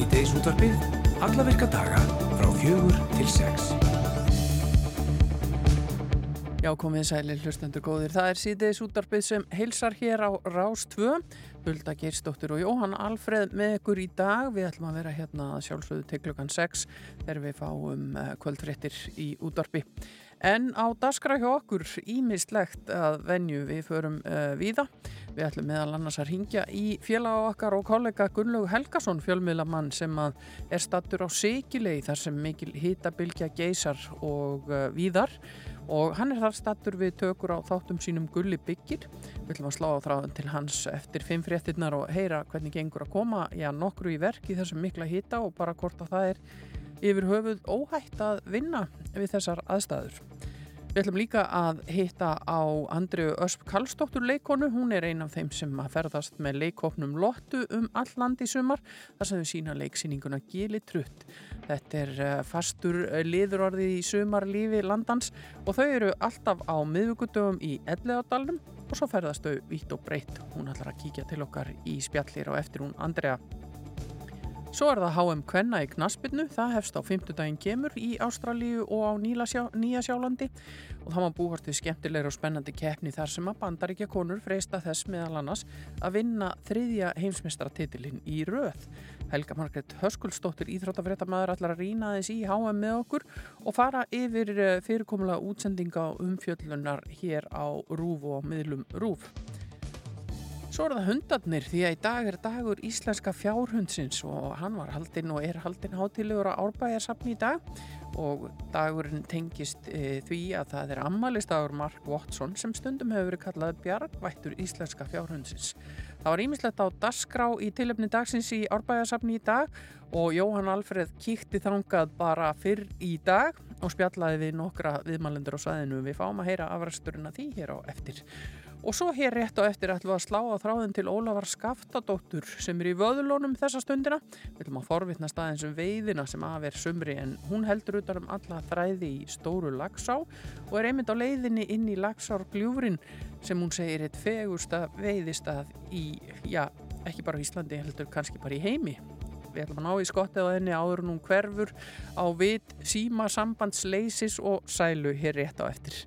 Síðdeis útvarpið, alla virka daga frá fjögur til sex. Já, komið sæli hlustendur góðir. Það er síðdeis útvarpið sem heilsar hér á Rás 2. Hulda Geirsdóttir og Jóhann Alfreð með ykkur í dag. Við ætlum að vera hérna sjálfsögðu til klukkan 6 þegar við fáum eh, kvöldfréttir í útvarpi. En á daskra hjá okkur ímislegt að venju við förum uh, víða. Við ætlum meðal annars að ringja í félag okkar og kollega Gunnlaug Helgason fjölmiðlamann sem er stattur á Sikilei þar sem mikil hýtabilgja geysar og uh, víðar og hann er þar stattur við tökur á þáttum sínum Gulli byggir. Við ætlum að slá á þráðan til hans eftir fimm fréttinnar og heyra hvernig gengur að koma já, nokkru í verk í þessum mikla hýta og bara hvort að það er yfir höfuð óhætt að vinna við þessar aðstæður. Við ætlum líka að hitta á Andriu Ösp Kallstóttur leikonu. Hún er ein af þeim sem að ferðast með leikofnum Lottu um all land í sumar. Það sem við sína leiksýninguna Gili Trutt. Þetta er eh, fastur liðurorðið í sumarlífi landans og þau eru alltaf á miðugudöfum í Elleðardalum og svo ferðast þau vitt og breytt. Hún ætlar að kíkja til okkar í spjallir og eftir hún Andrea Svo er það HM Kvenna í Knaspinu, það hefst á 5. daginn kemur í Ástralíu og á Nýja Sjálandi og það má búast við skemmtilegur og spennandi keppni þar sem að bandaríkja konur freista þess meðal annars að vinna þriðja heimsmestratitilinn í röð. Helga Margret Höskuldsdóttir Íþróttafréttamaður allar að rýna þess í HM með okkur og fara yfir eh, fyrirkomulega útsendinga umfjöllunar hér á Rúf og miðlum Rúf. Svo er það hundarnir því að í dag er dagur íslenska fjárhundsins og hann var haldinn og er haldinn hátilegur á árbæjarsafni í dag og dagurinn tengist e, því að það er ammaliðstagur Mark Watson sem stundum hefur verið kallað bjargvættur íslenska fjárhundsins. Það var ímislegt á dasgrá í tilöfni dagsins í árbæjarsafni í dag og Jóhann Alfreð kíkti þangað bara fyrr í dag og spjallaði við nokkra viðmælendur á sæðinu. Við fáum að heyra afræsturinn að því hér á eftir. Og svo hér rétt á eftir ætlum við að slá á þráðin til Ólafar Skaftadóttur sem er í vöðulónum þessa stundina. Við ætlum að forvitna staðins um veiðina sem aðver sumri en hún heldur utan um alla þræði í stóru lagsá og er einmitt á leiðinni inn í lagsárgljúfrin sem hún segir eitt fegursta veiðistað í, já, ekki bara í Íslandi, heldur kannski bara í heimi. Við ætlum að ná í skottið á henni áður hún hverfur á vit, síma, sambandsleisis og sælu hér rétt á eftir.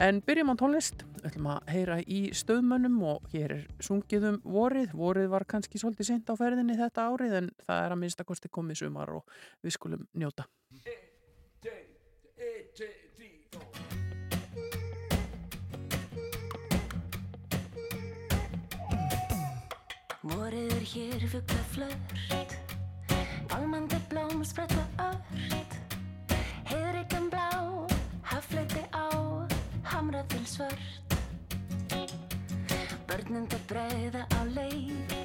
En byrjum á tónlist, ætlum að heyra í stöðmönnum og hér er sungið um vorið. Vorið var kannski svolítið sent á ferðinni þetta árið en það er að minnst að kosti komið sumar og við skulum njóta. Vorið er hér fuggla flört, bálmandi blóm spretta ört, heiðrikan blá, svört. Börnum til breyða á leik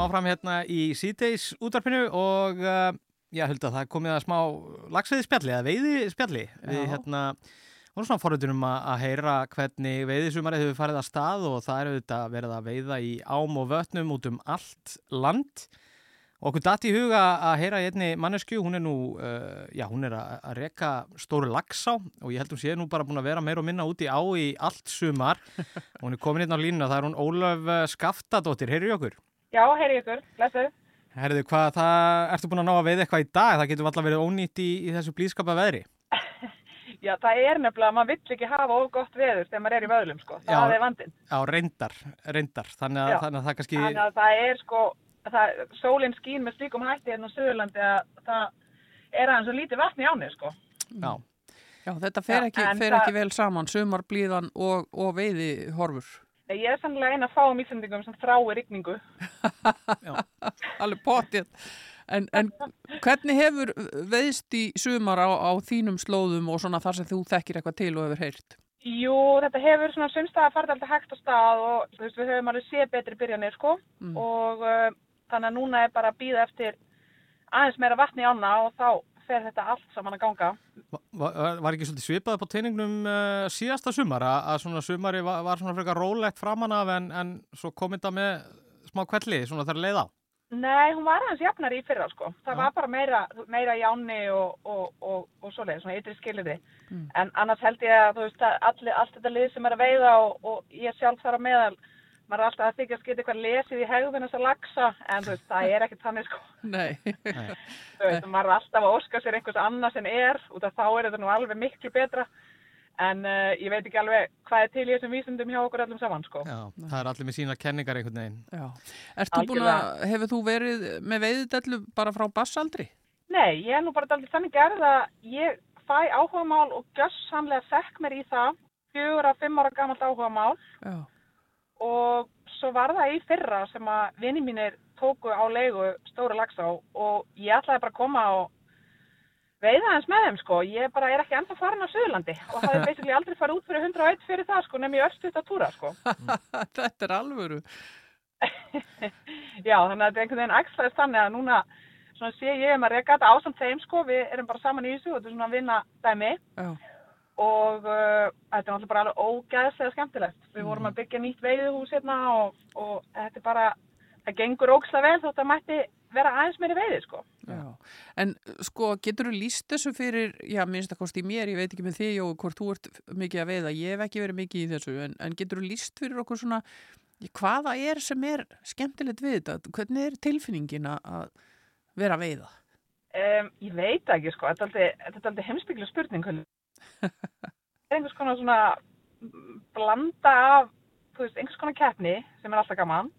höldum áfram hérna í síðdeis útvarpinu og uh, já, höldum að það komið að smá lagsveiði spjalli eða veiði spjalli. Við hérna vorum svona forröndunum að, heyra hvernig veiðisumarið hefur farið að stað og það er auðvitað verið að veiða í ám og vötnum út um allt land. Og okkur dati í huga að heyra einni mannesku, hún er nú, uh, já, hún er að, reka stóru lagsá og ég held hún sé nú bara búin að vera meira og minna úti á í allt sumar. Og hún er komin inn á línuna, það er hún Ólöf eh, Skaftadóttir, heyrðu okkur? Já, heyri ykkur, lesu. Herðu, hvað, það, ertu búin að ná að veiða eitthvað í dag? Það getur alltaf verið ónýtt í, í þessu blískapa veðri. Já, það er nefnilega, maður vill ekki hafa of gott veður þegar maður er í vöðlum, sko. Já. Það er vandinn. Já, reyndar, reyndar. Þannig að, Já. þannig að það kannski, Þannig að það er, sko, það, sólinn skín með slíkum hætti hérna á Suðurlandi að það er aðeins svo lítið vatn í áni, sko. já, Já, þetta fer Já, ekki, fer það- ekki vel saman, sumarblíðan og, og veiði horfur. Ég er sannlega eina fáum íslendingum sem þrái rigningu. Alveg potið. En, en hvernig hefur veiðst í sumar á, á þínum slóðum og svona þar sem þú þekkir eitthvað til og hefur heyrt? Jú, þetta hefur svona sumstað að fara alltaf hægt á stað og þú veist, við höfum alveg séð betri byrjanir, sko. Mm. Og uh, þannig að núna er bara að býða eftir aðeins meira vatn í ána og þá fer þetta allt saman að ganga. va- va- var ekki svolítið svipað på teiningnum uh, síðasta sumar að, að svona sumari var, var svona frekar rólegt framan af en, en svo kom þetta með smá kvelli, svona þar leið á. Nei, hún var aðeins jafnari í fyrra sko. Það Já. var bara meira, meira jáni og, og, og, og svoleiði, svona ytri skilirði. Mm. En annars held ég að þú veist að allir, allt þetta lið sem er að veiða og, og ég sjálf þar á meðal, maður er alltaf að þykja að skita eitthvað lesið í hegðun þess að lagsa, en þú veist, það er ekki þannig sko. Nei. Þú veist, maður er alltaf að óska sér einhvers annars en er, út af þá er þetta nú alveg miklu betra. En uh, ég veit ekki alveg hvað er til í þessum vísindum hjá okkur öllum saman sko. Já, það er allir með sína kenningar einhvern veginn. Já. Ertu búin að, hefur þú verið með veiðidellu bara frá bassaldri? Nei, ég er nú bara daldið þannig gerð að ég fæ áhugamál og gjössamlega fekk mér í það fjögur að fimm ára gamalt áhugamál Já. Og svo var það í fyrra sem að vini mínir tóku á leigu stóra lagsá og ég ætlaði bara að koma og veiða hans með þeim sko. Ég bara er ekki ennþá farin á Suðurlandi og hafði basically aldrei farið út fyrir 101 fyrir það sko, nefn ég örstuðt að túra sko. Þetta er alvöru. Já, þannig að þetta er einhvern veginn axlaðist þannig að núna svona sé ég um að reka þetta ásamt þeim sko, við erum bara saman í þessu og þetta er svona að vinna dæmi Já. Og uh, þetta er náttúrulega bara alveg ógæðslega skemmtilegt. Við vorum að byggja nýtt veiðuhús hérna og, og þetta er bara, það gengur ógsla vel þótt að mætti vera aðeins meiri veiði sko. Já. En sko, getur þú líst þessu fyrir, já, minnst að kosti mér, ég veit ekki með því og hvort þú ert mikið að veiða, ég hef ekki verið mikið í þessu, en, en getur þú líst fyrir okkur svona, hvaða er sem er skemmtilegt við þetta? Hvernig er tilfinningin að- vera að veiða? Um, ég veit ekki sko, þetta er aldrei, aldrei heimsbygglu spurning. Hulli. Það er einhvers konar svona blanda af, þú veist, einhvers konar keppni sem er alltaf gaman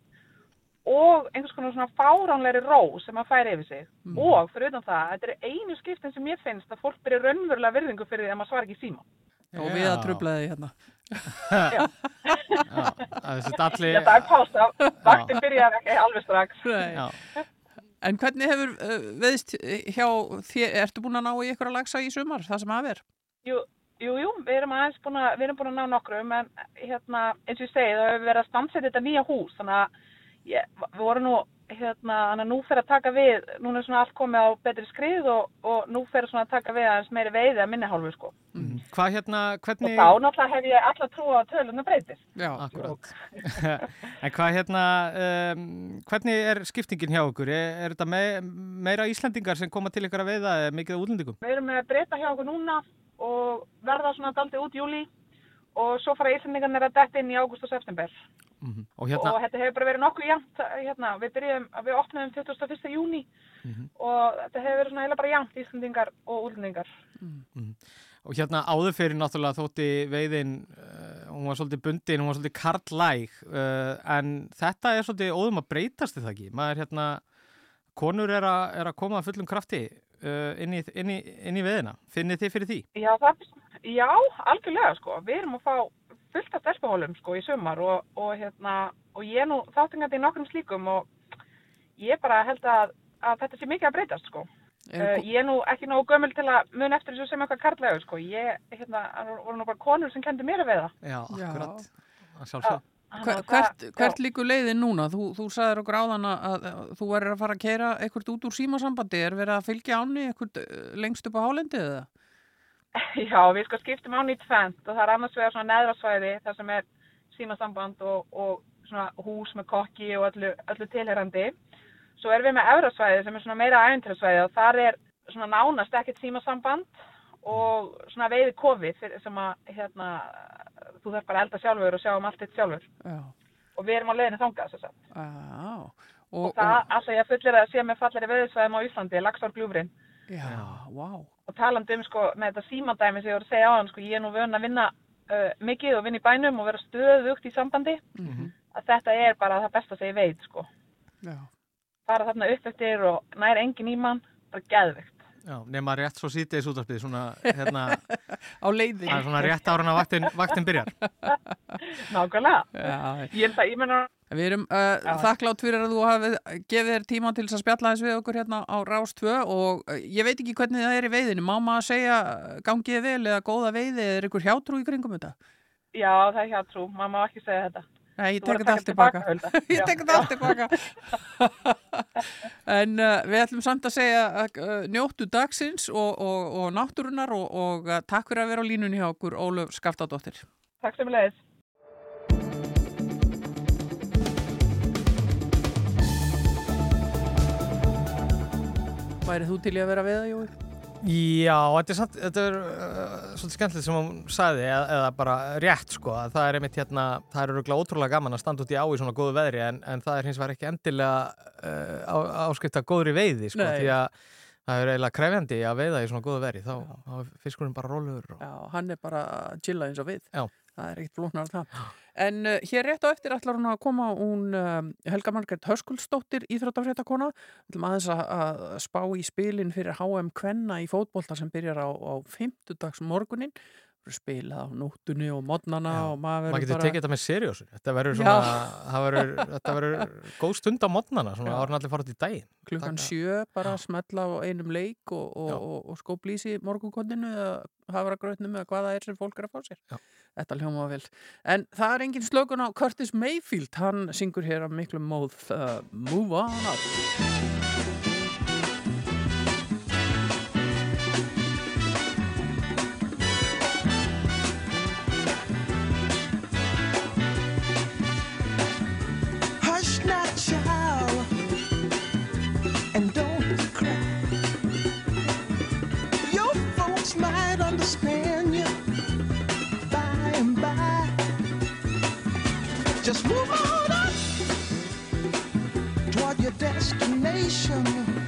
og einhvers konar svona fáránleiri ró sem að færi yfir sig. Mm. Og fyrir utan það, þetta er einu skiptin sem ég finnst að fólk byrja raunverulega virðingu fyrir því að maður svara ekki síma. Og við að trublaði hérna. Já, það er allir... Já, það er pása, vaktin byrjar ekki alveg strax. Nei. Já. En hvernig hefur uh, veiðst hjá þér, ertu búin að ná í ykkur að lagsa í sumar, það sem að ver? Jú, jú, jú, við erum aðeins búin að, við erum búin að ná nokkrum en hérna, eins og ég segi, það hefur verið að stansa þetta nýja hús, þannig að ég, við vorum nú, hérna, þannig að nú fer að taka við, núna er svona allt komið á betri skrið og, og nú fer svona að taka við aðeins meiri veiði að minni hálfu, sko. Mhm. Hvað hérna, Og hvernig... þá náttúrulega hef ég alla trú á að töluna breytist. Já, Akkurat. en hvað hérna, um, hvernig er skiptingin hjá okkur? Er, er þetta me meira Íslandingar sem koma til ykkur að veiða eða mikið af útlendingum? Við erum með að breyta hjá okkur núna og verða svona daldið út júli og svo fara Íslandingarnir að detta inn í ágúst og september. Mm Og hérna, og þetta hefur bara verið nokkuð jæmt hérna, við byrjum, við opnaðum 21. júni Mhm. og þetta hefur verið svona heila bara jæmt Íslandingar og útlendingar og hérna áður fyrir náttúrulega þótti veiðin, uh, hún var svolítið bundin, hún var svolítið karlæg, uh, en þetta er svolítið óðum að breytast þetta ekki. Maður hérna, konur er, a, er að koma að fullum krafti uh, inn, í, inn, í, inn í veiðina. Finnið þið fyrir því? Já, það, já, algjörlega sko við erum að fá fullt af stelpahólum sko í sumar og, og hérna og ég er nú þáttingandi í nokkrum slíkum og ég bara held að, að þetta sé mikið að breytast sko uh, ég er nú ekki nógu gömul til að mun eftir þessu sem eitthvað karlægur sko ég, hérna, voru nú bara konur sem kendi mér að veiða Já, Já. akkurat. Að sjálfsög. Hvert, já. hvert líkur leiðin núna? Þú, þú sagðir okkur áðan að, þú verður að fara að keira eitthvað út úr símasambandi. Er verið að fylgja áni eitthvað lengst upp á hálendið eða? Já, við sko skiptum á nýtt fend og það er annars vegar svona neðrasvæði þar sem er símasamband og, og svona hús með kokki og öllu, öllu tilherandi. Svo erum við með efrasvæði sem er svona meira æventrasvæði og þar er svona nánast ekkert símasamband og svona veiði kofi fyrir, sem að hérna, þú þarf bara að elda sjálfur og sjá um allt þitt sjálfur. Já. Og við erum á leiðinu þangað þess að. Já. Og, Og, það alltaf ég fullir að sé með fallari veðisvæðum á Íslandi, Lagsár gljúfrin. já, vá. og talandi um sko með þetta símandæmi sem ég voru að segja á hann sko ég er nú vön að vinna uh, mikið og vinna í bænum og vera stöðugt í sambandi Mm að þetta er bara það besta sem ég veit sko Já. fara þarna upp eftir og nær engin í mann bara geðvikt Já, nema rétt svo sítiðis útarpið, svona, hérna, Á er svona rétt ára að vaktin, vaktin byrjar. nákvæmlega Já, ég er það, ég menna Við erum uh, þakklátt fyrir að þú hafið gefið þér tíma til þess að spjalla þess við okkur hérna á Rás 2 og uh, ég veit ekki hvernig það er í veiðinu. Má maður segja uh, gangið vel eða góða veiði eða er ykkur hjátrú í kringum þetta? já það er hjá trú, maður má ekki segja þetta Nei, ég tek þetta allt tilbaka. Ég tek þetta allt tilbaka. en uh, við ætlum samt að segja uh, njóttu dagsins og, og, og náttúrunar og, og uh, takk fyrir að vera á línunni hjá okkur Ólöf Skaftadóttir. takk sem leiðis Værið þú til í að vera veiða, Jói? Já, þetta er, samt, þetta er uh, svolítið skemmtilegt sem hún sagði eða, eða bara rétt sko að það er einmitt hérna, það er örgulega ótrúlega gaman að standa út í á í svona góðu veðri en, en það er hins vegar ekki endilega uh, á, áskipt að góðri veiði sko Nei. því að það er eiginlega krefjandi að veiða í svona góðu veðri þá, þá er fiskurinn bara rólegur og... Já, hann er bara chilla eins og við. Já. Það er ekkert flóknar það. En uh, hér rétt á eftir ætlar hún að koma hún uh, Helga Margret Höskuldsdóttir íþróttafréttakona. Við ætlum aðeins að, að spá í spilin fyrir HM Kvenna í fótbolta sem byrjar á, á 50 morgunin. Spila á nóttunni og modnana Já, og maður maður verður getur bara... tekið þetta með seriósu þetta verður svona, það verður, þetta verður góð stund á modnana, svona árun allir fara út í daginn klukkan taka- sjö bara að smetla á einum leik og, og, og, og skóplýsi morgunkonninu eða hafragrautnum eða hvað það er sem fólk er að fá sér. Já. Þetta hljóma vel. En það er engin slökun á Curtis Mayfield, hann syngur hér af miklu móð uh, Move On Up. Destination.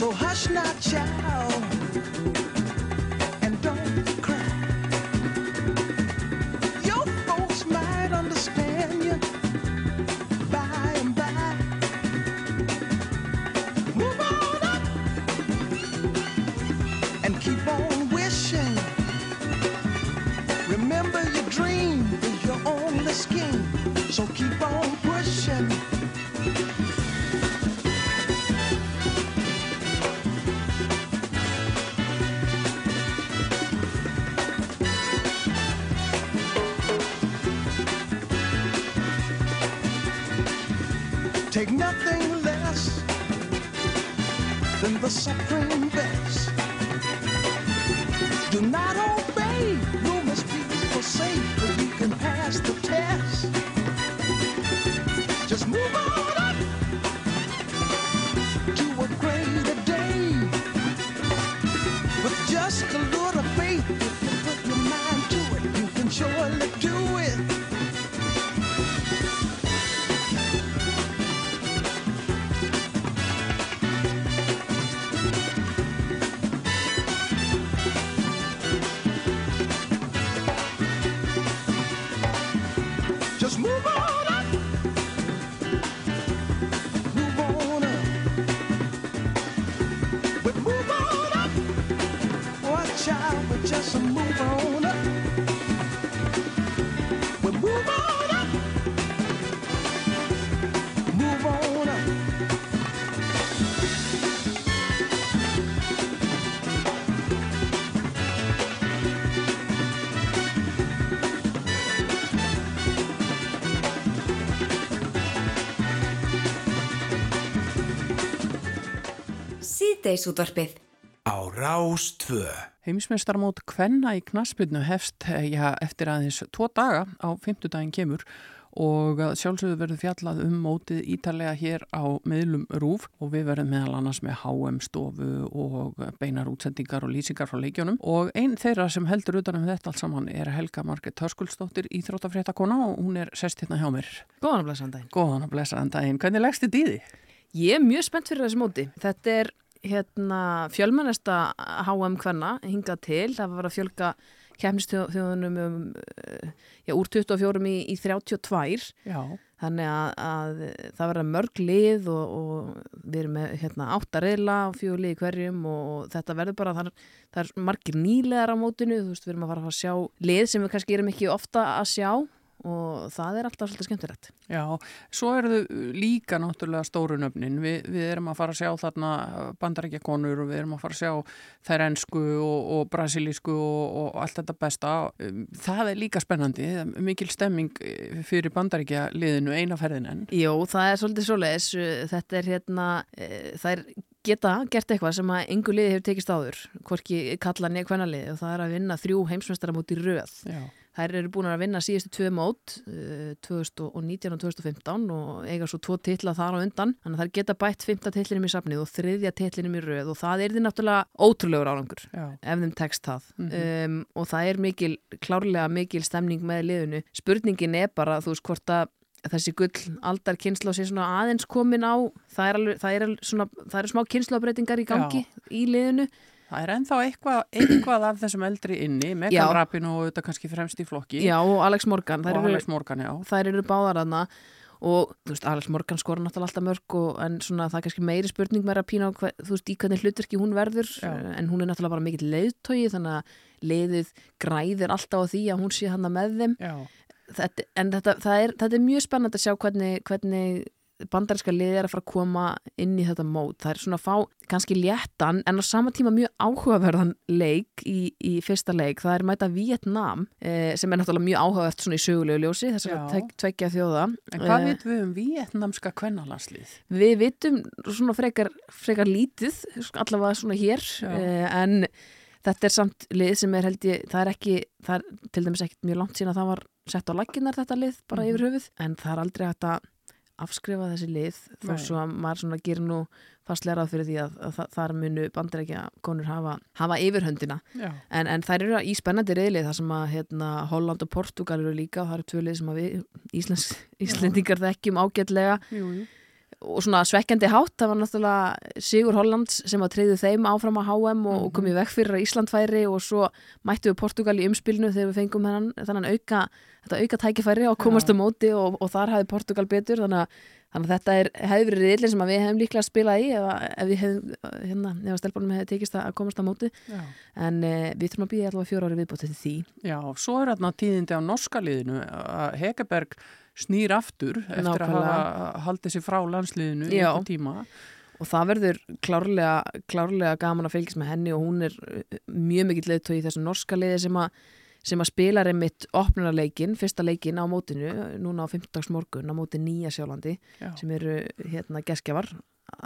So hush now, child, suffering. Síðdeisútvarpið Á Rás 2 Heimsmeistarmót Kvenna í knaspinu hefst eh, já, eftir aðeins tvo daga á fymtudaginn kemur og að sjálfsögðu verður fjallað um mótið ítalega hér á miðlum rúf og við verðum meðal annars með HM stofu og beinar útsendingar og lýsingar frá leikjónum og einn þeirra sem heldur utanum þetta allt saman er Helga Marget Hörskullsdóttir Íþróttafréttakona og hún er sest hérna hjá mér. Góðan að blessa daginn. Góðan að blessa en daginn. Hvernig leggst þið í því? Ég er mjög spennt fyrir þessi móti. Þetta er hérna, fjölmennesta HM hvenna hingað til. Það var að fjölga kemnistjóðunum um, eh, já, úr 24 í, í 32. Já. Þannig að, að það verða mörg lið og, og við erum með hérna, átta reyla og lið í hverjum og þetta verður bara, það er, það er margir nýlegar á mótinu, þú veist, við erum að fara að sjá lið sem við kannski erum ekki ofta að sjá og það er alltaf svolítið skemmtilegt. Já, svo eru þau líka náttúrulega stórunöfnin. Vi, við erum að fara að sjá þarna bandarækjakonur og við erum að fara að sjá þær ennsku og, og brasilísku og, og allt þetta besta. Það er líka spennandi, mikil stemming fyrir bandarækja liðinu einaferðin enn. Jó, það er svolítið svoleiðis. Þetta er hérna, e, það er geta gert eitthvað sem að yngu liði hefur tekist áður, hvorki kalla nýja hvenna liði og það er að vinna þrjú heimsmestaramót í röð. Já. Þær eru búin að vinna síðustu tvö mót uh, 2019 og 2015 og eiga svo tvo titla þar á undan þannig að þær geta bætt fymta titlinum í safnið og þriðja titlinum í röð og það er því náttúrulega ótrúlegur árangur Já. ef þeim tekst það Mhm. um, og það er mikil, klárlega mikil stemning með liðinu. Spurningin er bara þú veist hvort að þessi gull aldar kynsla sé svona aðeins komin á það er, alveg, það er, svona, það eru smá kynslabreitingar í gangi í liðinu Það er ennþá eitthvað, eitthvað af þessum eldri inni. Megan Rappin og auðvitað kannski fremst í flokki. Já, og Alex Morgan og þær eru, Alex Morgan, já. þær eru báðar aðna og þú veist, Alex Morgan skora náttúrulega alltaf mörg og, en svona það er kannski meiri spurning meira að pína á hver, þú veist, í hvernig hlutverki hún verður Já. en hún er náttúrulega bara mikill leiðtogi þannig að leiðið græðir alltaf á því að hún sé hann með þeim Já, þetta, en þetta, það er, þetta er mjög spennandi að sjá hvernig, hvernig bandarinska liðið er að fara að koma inn í þetta mót. Það er svona að fá kannski léttan en á sama tíma mjög áhugaverðan leik í, í fyrsta leik. Það er mæta Vietnam eh, sem er náttúrulega mjög áhugavert svona í sögulegu ljósi þess að tvek, tvekja þjóða. en hvað Eh, vitum við um vietnamska kvennalanslið? Við vitum svona frekar, frekar lítið, allavega svona hér, eh, en þetta er samt lið sem er held ég, það er ekki, það er til dæmis ekkert mjög langt síðan að það var sett á laginnar þetta lið bara Mhm. yfir höfuð, en það er aldrei hægt að afskrifa þessi lið þó svo að maður svona gerir nú fastlega ráð fyrir því að, að þar munu bandir ekki að konur hafa, hafa yfirhöndina. En, en þær eru í spennandi reyðlið þar sem að hérna, Holland og Portugal eru líka og það eru tvö lið sem að við Íslands, Íslendingar þekkjum ágætlega. Jú, jú. Og svona svekkjandi hátt, það var náttúrulega Sigur Hollands sem að treyðu þeim áfram á HM og, og komið vekk fyrir að Ísland færi og svo mættu við Portugal í umspilnu þegar við fengum hennan, þannig auka auka tækifæri á komast á móti og, og þar hafi Portugal betur þannig að, þannig að þetta er, hefði verið reyðlinn sem að við hefum líklega spilað í ef, að- ef við hefum, hérna, ef að stelpunum hefði tekist að komast á móti Já. en e, við þurfum að býja allavega fjóra ári viðbótið til því Já, svo er þarna tíðindi á norska liðinu að Hegeberg snýr aftur eftir að Nákvæmlega. hafa haldið sér frá landsliðinu í tíma. og það verður klárlega, klárlega gaman að fylgjast með henni og hún er uh, mjög mikill leiðtói í þessu norska leiði sem að sem að spila reymitt opnunarleikin, fyrsta leikin á mótinu, núna á 15. morgun á móti Nýja Sjálandi Já. sem eru hérna geskjafar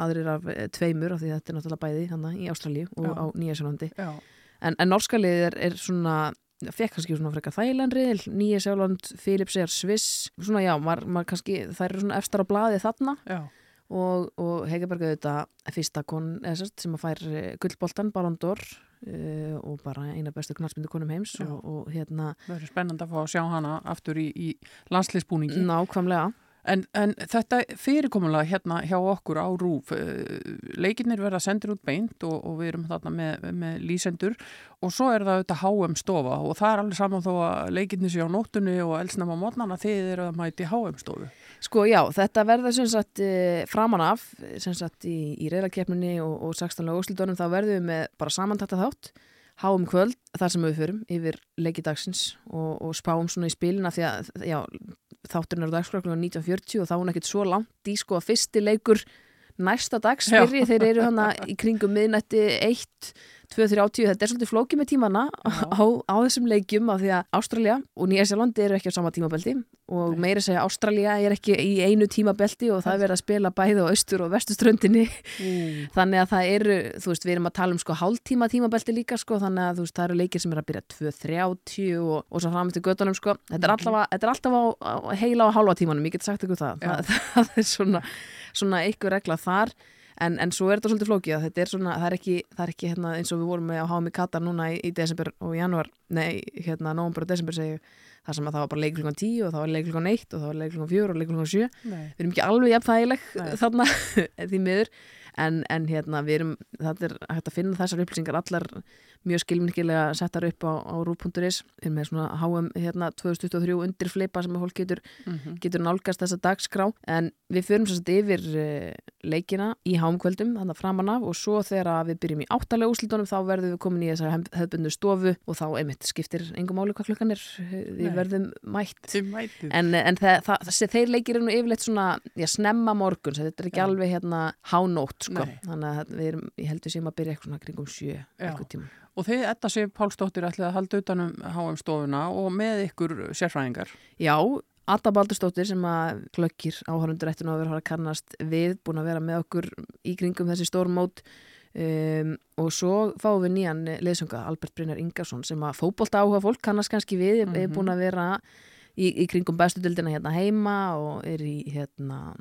aðrir af eh, tveimur af því þetta er náttúrulega bæði hana, í Ástralíu og Já. á Nýja Sjálandi Já, en, en norska liðið er, er svona fekk kannski svona frekar þægilegri Nýja Sjáland, Philips er Sviss svona já, maður, maður kannski þær eru svona efstar á blaði þarna já, og, og Hegeberg auðvitað fyrsta kon eða sérst, sem að fær eh, gullboltan Ballon d'Or uh, og bara eina bestu knallmyndu konum heims og, og hérna verður spennandi að fá að sjá hana aftur í, í landsliðsbúningi. nákvæmlega En, en þetta fyrirkomulega hérna hjá okkur á RÚF, leikinnir verða sendir út beint og, og við erum þarna með, með lýsendur og svo er það auðvitað HM stofa og það er alveg saman þó að leikinnir sé á nóttunni og elsnama mótnana þið eru að mæti HM stofu. Sko já, þetta verður sem sagt eh, framan af, sem sagt í, í reyðarkeppninni og, og 16. úrslitunum þá verðum við með bara samantætta þátt háum kvöld þar sem við förum yfir leikidagsins og, og spáum svona í spilina því að já, þátturinn eru dagskraflega 1940 og þá er hún ekkert svo langt í sko að fyrsti leikur næsta dags fyrir þeir eru hana í kringum miðnætti 1, 2, 3, 80 þetta er svolítið flókið með tímana á, á þessum leikjum af því að Ástralja og Nýjasjálandi eru ekki á sama tímabelti og meira segja Ástralja er ekki í einu tímabelti og það er verið að spila bæði á austur og vestuströndinni þannig að það eru, þú veist, við erum að tala um sko hálftíma tímabelti líka sko þannig að þú veist, það eru leikir sem er að byrja 2.30 og, og svo fram eftir göttunum sko. Þetta er alltaf, þetta er alltaf á, á heila á hálfa tímanum, ég get sagt ykkur það. Það, það, er en, en svo er þetta svolítið flókið að þetta er svona, það er ekki, það er ekki hérna, eins og við vorum með á í Katar núna í, í desember og januar, nei, hérna, nóvember og desember segju, það sem að það var bara leik klukkan 10 og það var leik klukkan 1 og það var leik klukkan 4 og leik klukkan 7 Nei. við erum ekki alveg jafnþægileg Nei. þarna því miður en, en hérna við erum, þetta er hægt að finna þessar upplýsingar allar mjög skilminnilega settar upp á, á rú.is erum með svona HM hérna 2023 undir flipa sem að fólk getur, Mhm. getur nálgast þessa dagskrá en við förum svo sett yfir uh, leikina í HM-kvöldum þannig framan af og svo þegar að við byrjum í áttalega úslitunum þá verðum við komin í þessar hefðbundu stofu og þá einmitt skiptir engum máli hvað klukkan er við verðum mætt. En, en það, það, þessi, þeir leikir nú yfirleitt svona, já, snemma morgun, þetta er ekki Já. alveg hérna hánótt, sko. Þannig að við erum, ég heldur sem að byrja eitthvað kringum sjö, eitthvað tíma. Og þið, Edda Sif Pálsdóttir, ætlið að halda utanum HM stofuna og með ykkur sérfræðingar. Já, Adda Baldurstóttir sem að klökkir áhörundur eftir að vera að kannast við, búin að vera með okkur í kringum þessi stórmót um, og svo fáum við nýjan leðsönga, Albert Brynjar Ingarsson sem að fótbolta áhuga fólk kannast kannski við, mm er Mhm. búin að vera í, í kringum bestu dildina hérna heima og er í hérna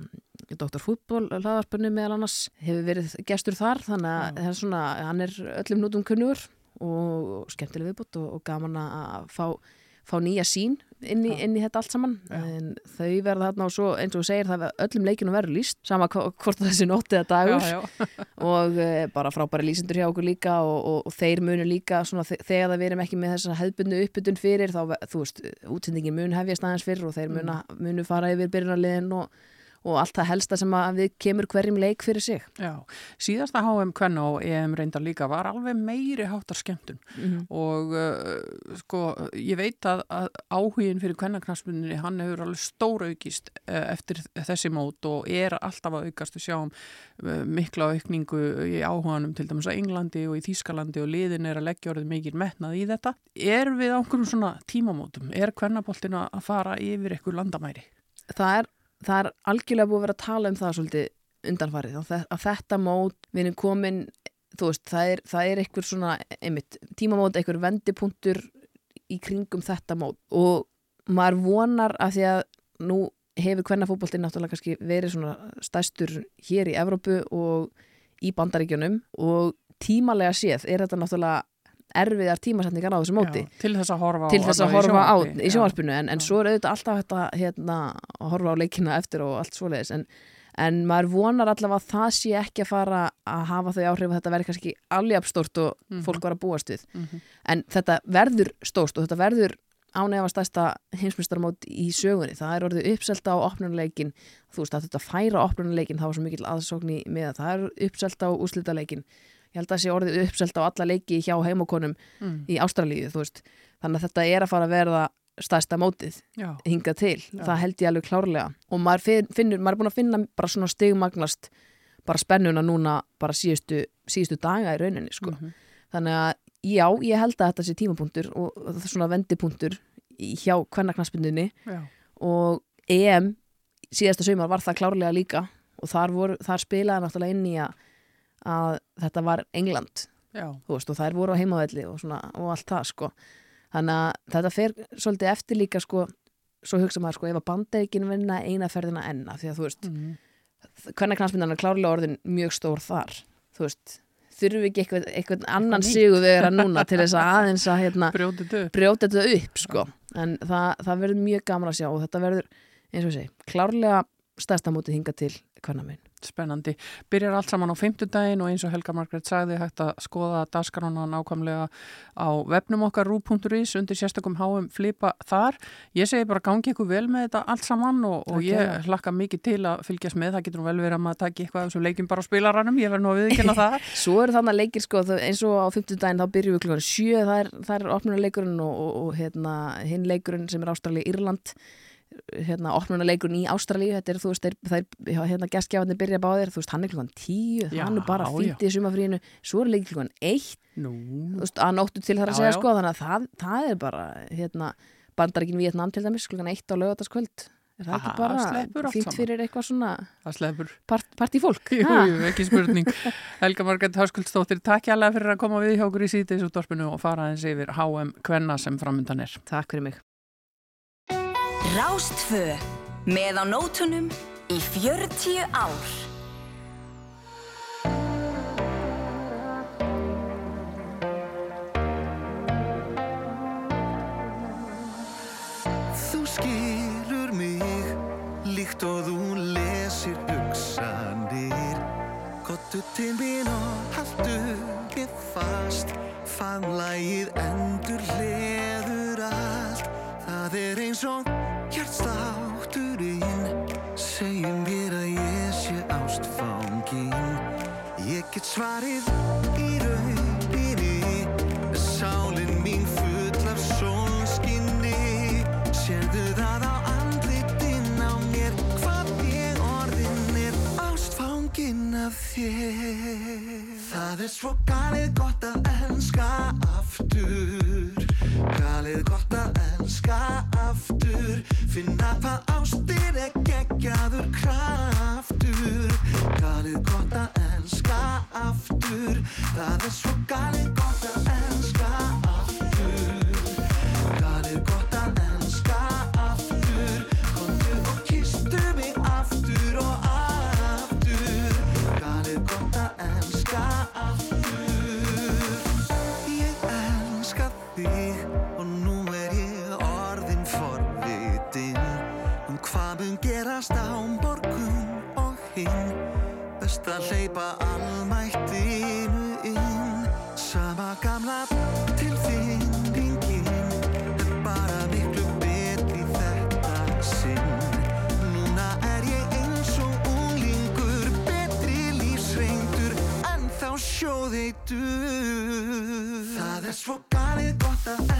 Dr. Fútból hlaðarspunni meðal annars hefur verið gestur þar þannig að er svona, hann er öllum nútum kunnugur og skemmtileg viðbútt og, og gaman að fá, fá nýja sín inn í, inn í þetta allt saman. Þau verða þarna og svo eins og þú segir það að öllum leikinu verður líst sama hvort þessi nótt eða dagur. Já, já. og uh, bara frábæri lýsendur hjá okkur líka og, og, og þeir munu líka svona, þe- þegar það verðum ekki með þessa hefðbundu uppbytun fyrir þá, þú veist, útsendingin mun hefjast aðeins fyrir og þeir munu, munu fara yfir byrjunarliðin og, og allt það helsta sem að við kemur hverjum leik fyrir sig Já, síðasta HM Kvenna og EM reyndar líka var alveg meiri háttar skemmtun Mhm. og uh, sko ég veit að, að áhugin fyrir kvennaknaspunni hann hefur alveg stóra aukist uh, eftir þessi mót og er alltaf að aukast við sjáum uh, mikla aukningu í áhuganum til dæmis á Englandi og í Þýskalandi og liðin er að leggja orðið mikið metnað í þetta. Er við á einhverjum svona tímamótum? Er kvennaboltin að fara yfir eitthvað landamæri? það er, það er algjörlega búið að vera að tala um það svolítið undanfarið að, þe- að þetta mót við erum komin þú veist, það er, það er einhver svona einmitt, tímamót, einhver vendipunktur í kringum þetta mót. Og maður vonar að því að nú hefur kvennafótboltinn náttúrulega kannski verið svona stæstur hér í Evrópu og í bandaríkjunum og tímalega séð er þetta náttúrulega erfiðar tímasetningar á þessu móti. Já, til þess að horfa á, þess að horfa á í sjónvarpinu en, en svo er auðvitað alltaf að hérna, að horfa á leikina eftir og allt svoleiðis en, en maður vonar allavega að það sé ekki að fara að hafa þau áhrif að þetta verði kannski alveg stórt og Mhm. fólk var að búast við. Mhm. en þetta verður stórt og þetta verður ánefa stærsta heimsmyndstarmót í sögunni, það er orðið uppselta á opnunuleikin, þú veist að þetta færa opnunuleikin, það var svo mikill aðsókn í með það er uppselta á úslitaleikin ég held að það sé orðið uppselta á alla leiki hjá heimakonum Mm. í Ástralíu, þannig að þetta er að fara að verða stærsta mótið Já, hingað til, Já. það held ég alveg klárlega og maður fin- finnur, maður er búin að finna bara svona stigmagnast bara spennuna núna bara síðustu, síðustu daga í rauninni sko. Mhm. þannig að já, ég held að þetta sé tímapunktur og það er svona vendipunktur hjá kvennaknaspindunni og EM síðasta saumar var það klárlega líka og þar, voru, þar spilaði náttúrulega inn í að, að þetta var England veist, og þær voru á heimavelli og, svona, og allt það sko þannig að þetta fer svolítið eftir líka sko, svo hugsa maður sko ef að bandeikin vinna eina ferðina enna því að þú veist, mm. hvernig knastmyndan er klárlega orðin mjög stór þar þú veist, þurfum við ekki eitthvað, eitthvað annan sigur vera núna til þess að aðeins að hérna, brjóta þetta upp sko. en það, það verður mjög gaman að sjá og þetta verður, eins og ég segi, klárlega stærsta mótið hinga til hvernig minn. Spennandi. Byrjar allt saman á fimmtudaginn og eins og Helga Margrét sagði hægt að skoða dasgrána nákvæmlega á vefnum okkar rú.is undir sérstakum háum flipa þar. Ég segi bara gangi ykkur vel með þetta allt saman og, og ég hlakka mikið til að fylgjast með. Það getur nú vel verið að maður taki eitthvað af þessum leikjum bara á spilaranum. Ég verð nú að viðkynna það. Svo eru þannig leikir sko, eins og á 50 daginn þá byrjum við klukkan 7, það er, er opnunuleikurinn og, og, og hérna, hinn leikurinn sem er Ástralía Írland hérna, opnunuleikurinn í Ástralíu þetta er, þú veist, þeir, þeir, hérna, gestgjafarnir byrja báðir, þú veist, hann er klukkan 10 Já, hann er bara fýtt í sumafríinu svo er leikir klukkan 1 Nú, þú veist, að nóttu til þar að Já, segja sko, þannig að það, það er bara hérna, bandaríkin Vietnam til dæmis klukkan 1 á lögataskvöld er það Aha, ekki bara saman. fyrir eitthvað svona það slefur. part, partífólk Jú, Ha? jú, ekki spurning. Helga Margrét Háskuldsdóttir, takk hjá fyrir að koma við hjá okkur í útvarpinu og fara eins yfir HM Kvenna sem framundan er. Takk fyrir mig Rástfö með á nótunum í 40 ár. Þú skilur mig líkt og þú lesir hugsanir. Kottu til mín og haldu ég fast. Fanlægið endur hleður allt. Það er eins og hjartslátturinn Segir mér að ég sé ástfangin Ég get svarið í rauninni Sálin mín full af sólskinni. Sérðu það á andlitin á mér Hvað ég orðin er ástfangin af þér. Það er svo galið gott að elska aftur Galið gott að elska aftur Finna hvað ástir er geggjaður kraftur. Galið gott að elska aftur. Það er svo galið gott best að hleypa almættinu inn. Sama gamla tilfinningin er bara miklu betri þetta sinn. Núna er ég eins og unglingur betri lífsreyndur en þá sjóðeitur það er svo galið gott að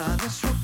aftur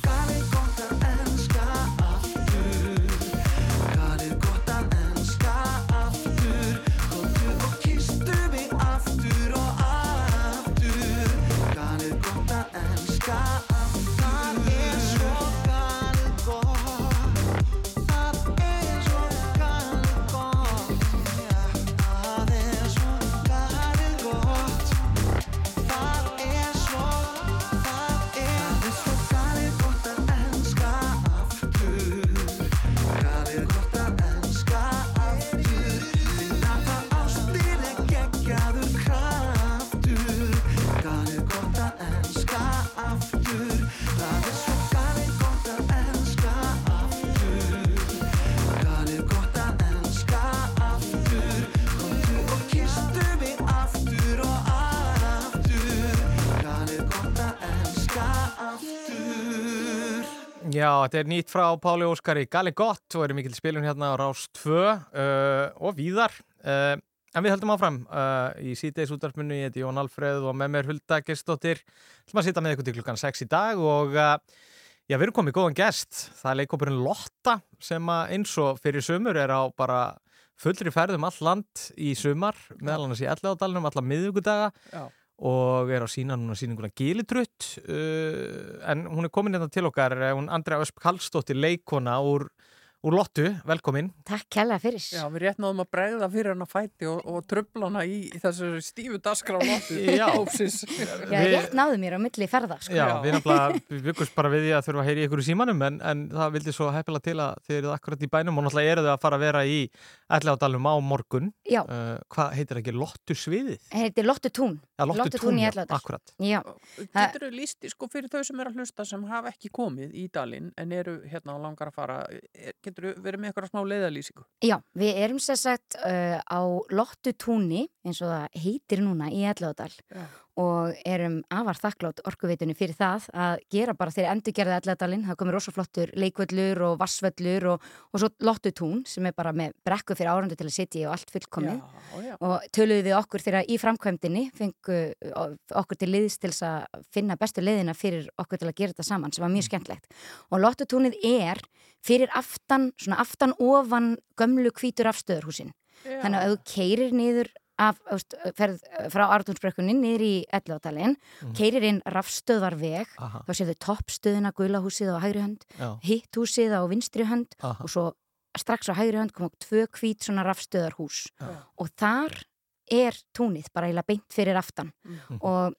Já, þetta er nýtt frá Páli Óskari. Gali gott. Og er mikill spilun hérna á Rás 2 uh, og víðar. Uh, en við höldum áfram uh, í síðdeis útdarpinu, ég heiti Jón Alfreð og með mér Hulda Gestóttir ætlum að sitja með ykkur til klukkan 6 í dag og uh, já, við erum komið góðan gest. Það er leikópurinn Lotta sem eins og fyrir sömur er á bara fullri ferðum all land í sumar meðal annars í Elleðadalunum alla miðugudaga Já. Og er á sína núna síninguna Gilitrutt uh, en hún er komin hérna til okkar eh, hún Andrea Ösp Kallstóttir leikona úr, úr Lottu, velkomin. Takk kærlega fyrir. Já, við rétt náðum að bregða fyrir hann að fæti og, og tröfla hana í, í þessu stífu daskra á lottu. Já. Já, rétt náðu mér á milli ferða, sko. Já, við náttúrulega byggust bara við því að þurfa að heyri ykkur í símanum en, en það vildi svo heppilega til að þið eruð akkurat í bænum og náttúrulega eruð að fara að vera í Elladalum á morgun. Já. Uh, hvað heitir Já, Lottu tún, í já, Elladal. akkurat. Já. Getur þú lísti, sko, fyrir þau sem eru að hlusta sem hafa ekki komið í dalinn en eru hérna og langar að fara, getur þú verið með eitthvað smá leiðalýsingu? Já, við erum sér sagt uh, á Lottu túnni, eins og það heitir núna í Elladal Já. Og erum afar þakklátt orkuveitunni fyrir það að gera bara þeirri endurgerða Elladalinn. Það komir rosaflottur leikvöllur og vassvöllur og, og svo Lottu tún sem er bara með brekku fyrir árandu til að sitja í og allt fullkomið. Já, já. og töluðum við okkur þegar í framkvæmdinni fengu okkur til liðs til að finna bestu liðina fyrir okkur til að gera þetta saman sem var mjög skemmtlegt og lottutúnið er fyrir aftan, svona aftan ofan gömlu hvítur afstöðurhúsin Já. þannig að ef þú keirir niður af, veist, ferð frá Artúnsbrekkunni niður í Elladalinn, mm. keirir inn rafstöðvarveg, Aha. þá séu þau toppstöðina gulahúsið á hægri hönd hitt húsið á vinstri hönd Aha. og svo strax á hægri hönd kom okkur tvö hvít svona rafstöðarhús Já. og þar er túnið bara eiginlega beint fyrir aftan Mhm. og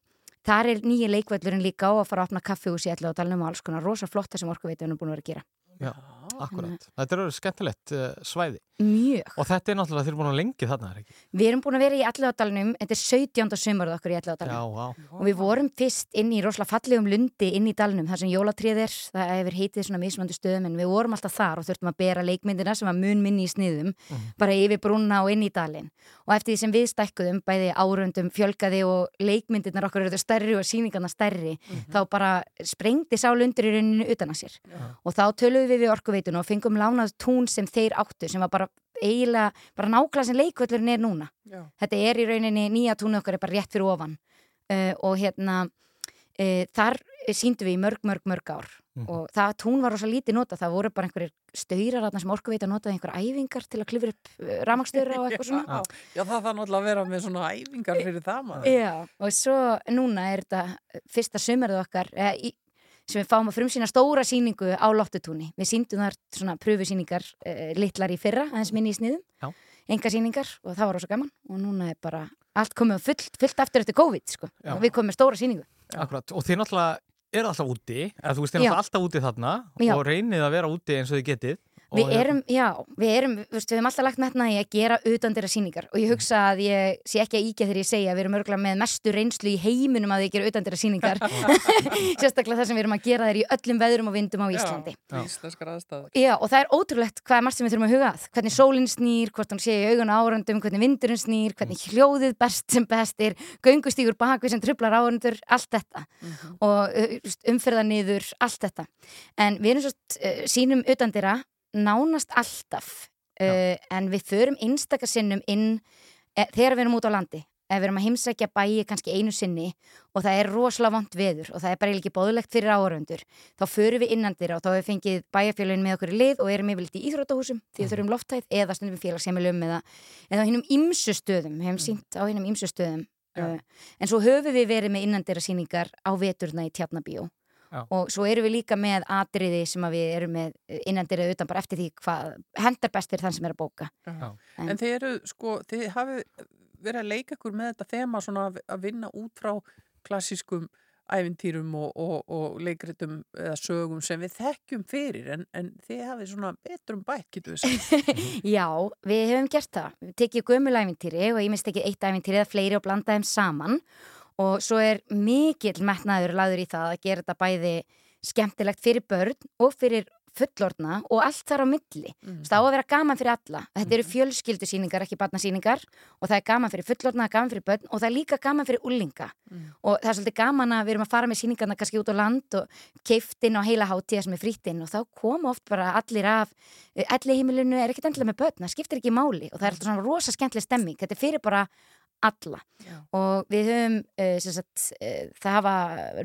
þar er nýja leikvöllurinn líka á að fara að opna kaffihús í allu og alls konar rosa flott það sem orkuveitunum er búin að vera að gera Já, akkurat. Þetta eru skemmtilegt uh, svæði. Mjög. Og þetta er náttúrulega, þið eru búin að lengi þarna, er ekki? Við erum búin að vera í Elladalunum, þetta er 17. sumarð okkur í Já, Elladalunum já. og við vorum fyrst inn í rosalega fallegum lundi inn í dalnum, þar sem jólatrið er það hefur heitið svona mismöndu stöðum en við vorum alltaf þar og þurftum að bera leikmyndina sem var mun minni í sniðum, bara yfir brúna og inn í dalin og eftir því sem við stækkuðum bæði árundum fjölgaði og leikmyndirnar okkur eru stærri og síningarna stærri þá bara sprengdi sá lundur í rauninu utan að sér og þá töluðum við við orkuveitun og fengum lánað tún sem þeir áttu sem var bara eiginlega, bara nákvæmlega sem leikvöllurinn er núna Já. þetta er í rauninni nýja túnu okkar er bara rétt fyrir ofan uh, og hérna uh, þar síndum við í mörg, mörg, mörg ár Mhm. og það tún var rosa lítið nota það voru bara einhverjir stöyrar sem orkuveita notaði einhverjar æfingar til að klifra upp ramagstöðra og eitthvað svona Já, það þarf náttúrulega að vera með svona æfingar fyrir það maður. Já, og svo núna er þetta fyrsta sömurðu okkar eða, í, sem við fáum að frumsýna stóra síningu á Lottutúni. Við síndum þar svona pröfusýningar uh, litlar í fyrra, aðeins minni í sniðum, Já. enga síningar og það var rosa gaman og núna er bara allt komið fullt, fullt aftur eftir COVID sko. Já. og við komum með stóra síningu. Akkurat. Og þið náttúrulega eru alltaf úti, eða þú veist, þið náttúrulega alltaf úti þarna Já. og reynið að vera úti eins og þið getið. Og Við erum, já, við erum, við, höfum alltaf lagt metna í að gera utandira síningar og ég hugsa að ég sé ekki að íkja þegar ég segja að við erum örgulega með mestu reynslu í heiminum að við gera utandira síningar sérstaklega það sem við erum að gera þeir í öllum veðrum og vindum á Íslandi. Já, og það er ótrúlegt hvað er margt sem við þurfum að huga að. Hvernig sólinn snýr, hvort hann sé í augun á árundum hvernig vindurinn snýr, hvernig hljóðið best sem best er, göngustígur bakvið sem trublar árundur, allt þetta. Og uh, umferða niður allt þetta, en við erum svo sínum utandira nánast alltaf uh, en við förum einstakar sinnum inn e, þegar við erum út á landi ef við erum að heimsækja bæi kannski einu sinni og það er rosalega vond veður og það er bara ekki bóðlegt fyrir áhörundur þá förum við innandir og þá hefur fengið bæjarfélagin með okkur í lið og erum yfirleitt í íþróttahúsum því við þurfum lofthæð eða stundum við félagsheimilum eða, eða hinnum ymsu stöðum við hefum sínt á hinnum ymsu stöðum uh, en svo höfum við verið með innandira síningar á veturna í Tjarnabíó Já. Og svo erum við líka með atriði sem að við erum með innandir eða utan bara eftir því hvað hendar best fyrir þann sem er að bóka. En- En þið eru, sko, þið hafi verið að leika ykkur með þetta þema svona að- vinna út frá klassískum ævintýrum og, og, og leikritum eða sögum sem við þekkjum fyrir en, en þið hafið svona betrum bætt, getur við sagt. Já, við hefum gert það. Við tekið gömul æfintýri og ég minnst ekki eitt æfintýri eða fleiri og blanda þeim saman og svo er mikill metnaður laður í það að gera þetta bæði skemmtilegt fyrir börn og fyrir fullorna og allt þar á milli. Mm. Það á að vera gaman fyrir alla. Þetta eru fjölskyldusýningar, ekki barnasýningar og það er gaman fyrir fullorna, gaman fyrir börn og það er líka gaman fyrir úlinga. Og það er svolítið gaman að við erum að fara með sýningarna kannski út á land og keiftin á heila hátíða sem er frýttinn og þá koma oft bara allir af allir heimilinu er ekkert endilega með börn, það skiptir ekki máli og það er alltaf svona rosa skemmtileg stemming. Þetta er fyrir bara alla. Já. og við höfum uh, sagt, uh, það hafa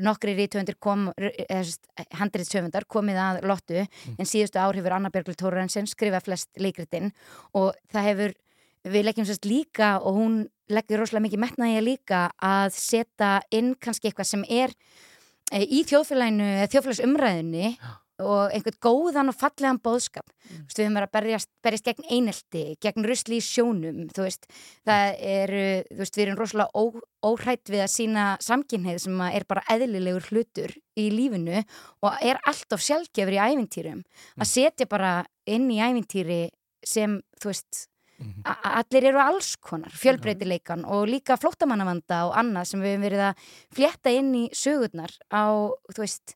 nokkri rítöfundir kom, handriðshöfundar komið að lottu en síðustu ár hefur Anna Björgli Tórensen skrifað flest leikritin og það hefur við leggjum sérst líka og hún leggur rosalega mikið metnaði líka að setja inn kannski eitthvað sem er í þjóðfélaginu, þjóðfélagsumræðinu og einhvern góðan og fallegan bóðskap mm. við höfum verið að berjast, berjast gegn einelti gegn rusli í sjónum veist, það er þú veist, við erum rosalega ó, óhrætt við að sína samkynneið sem er bara eðlilegur hlutur í lífinu og er alltaf sjálfgefur í ævintýrum. Að setja bara inn í ævintýri sem, þú veist Mhm. a- allir eru alls konar, fjölbreytileikan og líka flóttamannavanda og annað sem við höfum verið að flétta inn í sögurnar á, þú veist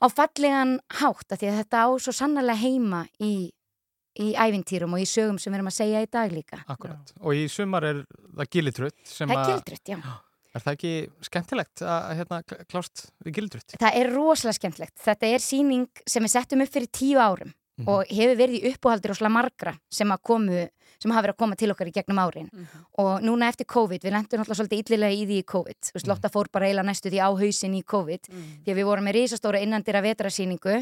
á fallegan hátt af því að þetta á svo sannarlega heima í, í ævintýrum og í sögum sem við erum að segja í dag líka Akkurat. Og í sumar er það gilitrutt sem Það er að- gildrutt, já Er það ekki skemmtilegt að að, hérna, kl- klást við gildrutt? Það er rosalega skemmtlegt. Þetta er síning sem við settum upp fyrir tíu árum Mhm. og hefur verið í uppáhaldi rosalega margra sem, að komu, sem hafa verið að koma til okkar í gegnum árin. Og núna eftir COVID, við lendum náttúrulega svolítið illilega í því í COVID. Þú veist, Lotta fór bara eiginlega næstu því á hausin í COVID. Því að við vorum með risastóra innandira vetrasýningu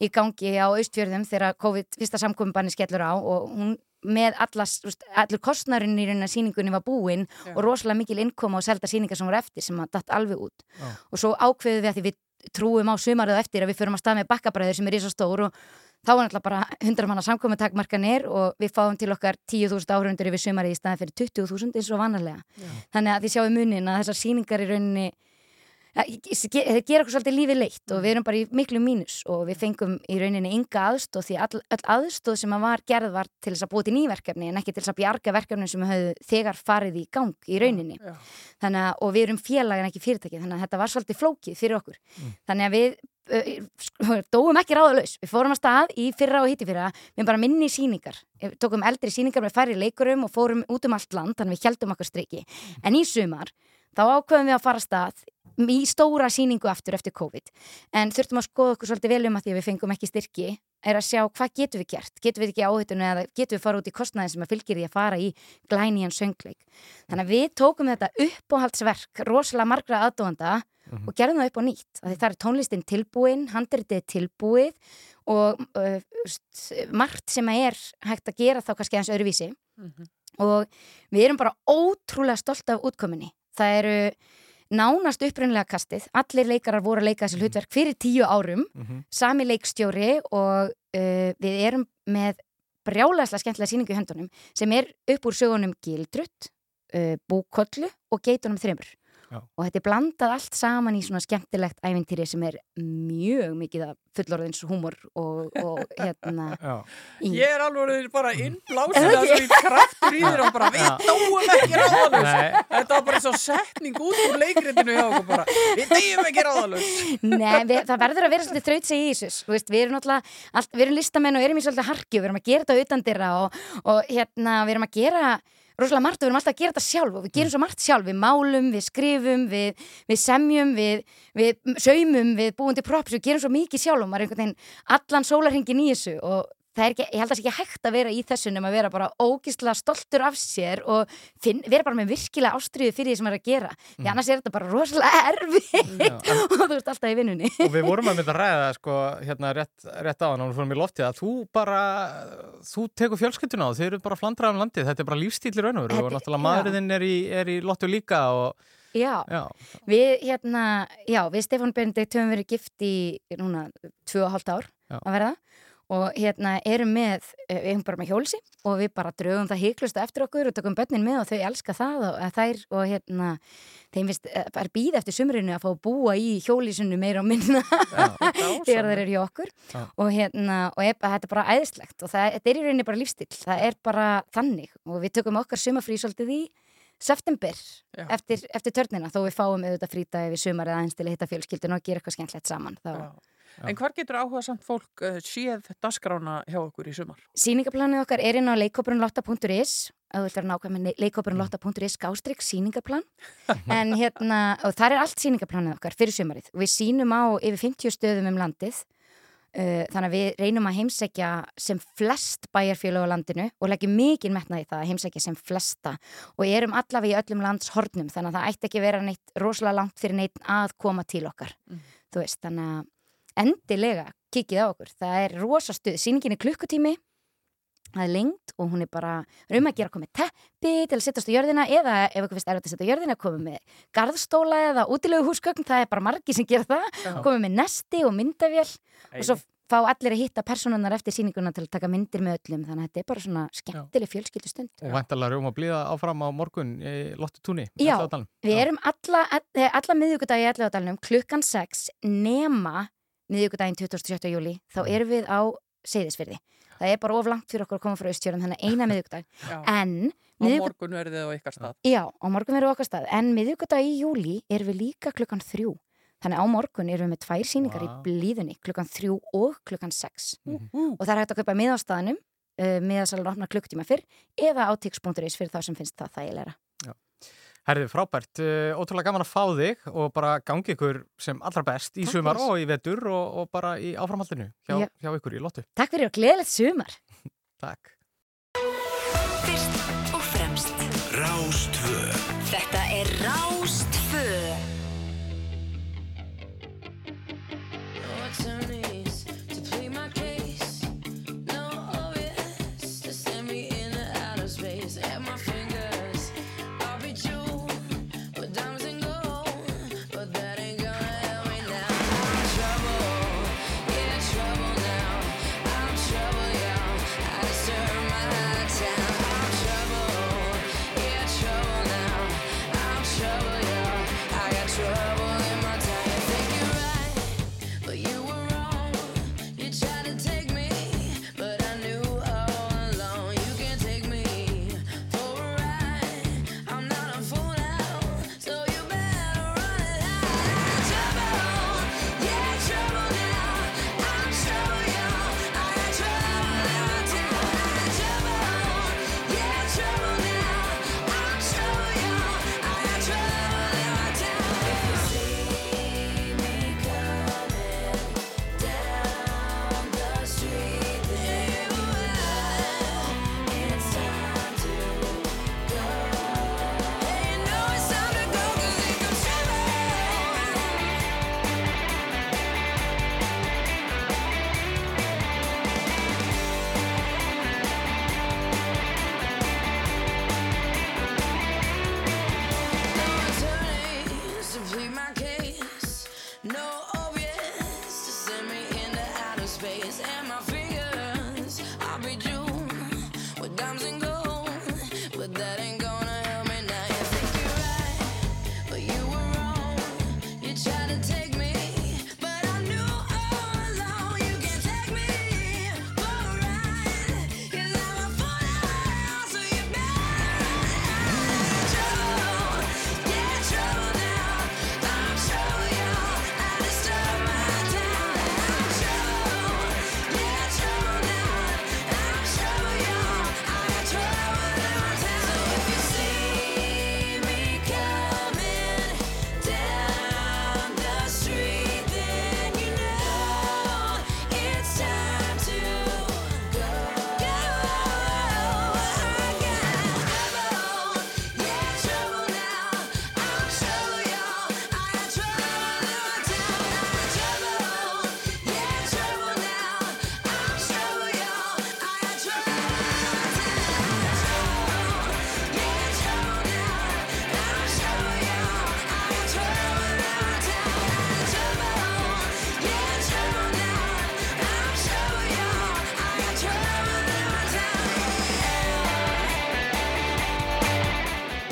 í gangi á Austfjörðum þegar COVID fyrsta samkominbanni skellur á og hún með allas, veist, allur kostnarinn í rauninni að sýningunni var búinn Já. og rosalega mikil innkoma og selda sýningar sem voru eftir sem að datt alveg út Já. og svo ákveðum við að því við trúum á sumarið eftir að við förum að stað með bakkabræður sem er í svo stór og þá var náttúrulega bara 100 manna samkomi takmarkanir og við fáum til okkar 10.000 áhrundur yfir sumarið í staðin fyrir 20.000 eins og vanalega. Þannig að þið sjáum munin að þessar sýningar í rauninni Ja, þeir gera okkur svolítið lífið leitt og við erum bara í miklu mínus og við fengum í rauninni ynga aðstóð því all, all aðstóð sem að var gerð var til þess að búið til nýverkefni en ekki til þess að bjarga verkefni sem höfðu þegar farið í gang í rauninni. Já. þannig að, og við erum félag en ekki fyrirtæki þannig að þetta var svolítið flókið fyrir okkur. Þannig að við dóum ekki ráðalaus, við fórum að stað í fyrra og hitti fyrra, við bara minni síningar Við tókum eldri síningar með færri leikurum og fórum út um allt land, þannig við heldum okkur striki. En í sumar, þá ákveðum við að fara að stað í stóra síningu aftur eftir COVID. En þurftum að skoða okkur svolítið vel um að því að við fengum ekki styrki er að sjá hvað getum við gert? Getum við ekki áhættinu eða getum við fara út í kostnæðin sem að fylgir í að fara í glænían söngleik? Þannig að við tókum þetta uppáhaldsverk rosalega margra aðdóðanda og gerðum það upp á nýtt það er tónlistin tilbúin, handritið tilbúið og uh, margt sem er hægt að gera þá kannski aðeins öðruvísi. Og við erum bara ótrúlega stolt af útkominni það eru nánast upprunnilega kastið. Allir leikarar voru að leika þessi hlutverk fyrir tíu árum. Mhm. sami leikstjóri og uh, við erum með brjálæslega skemmtilega síningu í höndunum sem er upp úr sögunum Gildrutt, uh, Búkollu og Geitunum þreymur Já. og þetta er blandað allt saman í svona skemmtilegt ævintýri sem er mjög mikið af fullorðins húmor og, og hérna í- Ég er alveg bara innblásin að svo í kraftur í þér og bara við Já. dáum ekki ráðalus. Þetta var bara svo setning út úr leikritinu hjá okkur bara Við dáum ekki ráðalus Nei, við, það verður að vera svolítið þraut sig í þessu Þú veist, við erum náttúrulega, allt, við erum listamenn og erum í svolítið harkju, við erum að gera þetta utan dyrra og, og hérna, við erum að gera rosalega margt og við erum alltaf að gera þetta sjálf og við gerum svo margt sjálf, við málum, við skrifum við, við semjum, við, við saumum, við búum til props, við gerum svo mikið sjálf og maður er einhvern veginn allan sólarhingin í þessu og ekki, ég held að það sé ekki hægt að vera í þessu nema að vera bara ógislega stoltur af sér og finn, vera bara með virkilega ástriðu fyrir því sem maður er að gera. Því annars er þetta bara rosalega erfitt og þú veist alltaf í vinnunni. Og við vorum að mynda að ræða sko, hérna rétt, rétt á hann og við fórum í loftið að þú bara þú tekur fjölskylduna á, þau eru bara flandrað um landið. Þetta er bara lífstíli raun og náttúrulega já. maðurinn er í, er í lottu líka og Já, já, við hérna, já, við Stefán Benedikt höfum verið gift í núna tvö og hálft ár Já. að verða og hérna erum með, eh, við erum bara með hjólsi og við bara draugum það híklustu eftir okkur og tökum börnin með og þau elska það og að þær og hérna þeim finnst, eh, er býð eftir sumrinu að fá að búa í hjólísinu meira og minna þegar þeir eru hjá okkur. Já. og hérna, og er, þetta er bara æðislegt og það, þetta er í rauninni bara lífstil það er bara þannig og við tökum okkar sumafrí svolítið í september Já. eftir, eftir törnina þó við fáum auðvitað frítagi við sumar eða eins til að hitta fjölskyldun og gera eitthvað skemmtlegt saman. Þá, En hvar getur áhuga samt fólk uh, séð dagskrána hjá okkur í sumar? Sýningaplanið okkar er inn á leikópurunlotta.is að þú ætlar að nákvæm með leikópurunlotta.is skástrygg sýningaplan en hérna, og það er allt sýningaplanið okkar fyrir sumarið. Við sýnum á yfir 50 stöðum um landið. Uh, þannig að við reynum að heimsækja sem flest bæjarfjölu á landinu og leggjum mikið metnað í það að heimsækja sem flesta. Og erum allavega í öllum lands hornum þannig að það ætti ekki vera neitt rosalega langt fyrir neitt að koma til okkar. Þú veist, þannig að endilega kikið á okkur, það er rosa stuð. Sýningin er klukkutími. Það er lengt og hún er bara um að gera komið teppi til að sittast á jörðina eða ef ykkur finnst erfitt að setja á jörðina komið með garðstóla eða útilegu húsgögn það er bara margi sem gera það. Já. komið með nesti og myndavél. Og svo fá allir að hitta personunar eftir sýninguna til að taka myndir með öllum. Þannig að þetta er bara svona skemmtileg fjölskyldustund. Og væntalega rjóma blíða áfram á morgun í Lottu túni Já, við erum alla, alla miðugudagi í Ellegadalunum klukkan 6 nema miðugudaginn 27. júli þá Mm. erum við á Seyðisfyrði það er bara of langt fyrir okkur að koma frá Östjörnum þannig að eina miðugudag Já. en miðvikudag- morgun verðið þið á ykkar stað. Já, á morgun verðum við á okkar stað en miðugudag í júli erum við líka klukkan þrjú þannig á morgun erum við með tvær síningar Vá. í blíðunni klukkan þrjú og klukkan sex Úhú. og það er hægt að kaupa miðastaðanum uh, miðasalur opna klukktíma fyrr eða á tix.is fyrir þá sem finnst það þægilega Herði, frábært, uh, ótrúlega gaman að fá þig og bara gangi ykkur sem allra best í Takk sumar fyrir. og í vetur og, og bara í áframhaldinu hjá, Já. hjá ykkur í Lottu. Takk fyrir og gleðilegt sumar Takk. Fyrst og fremst Rástvö Þetta er Rástfö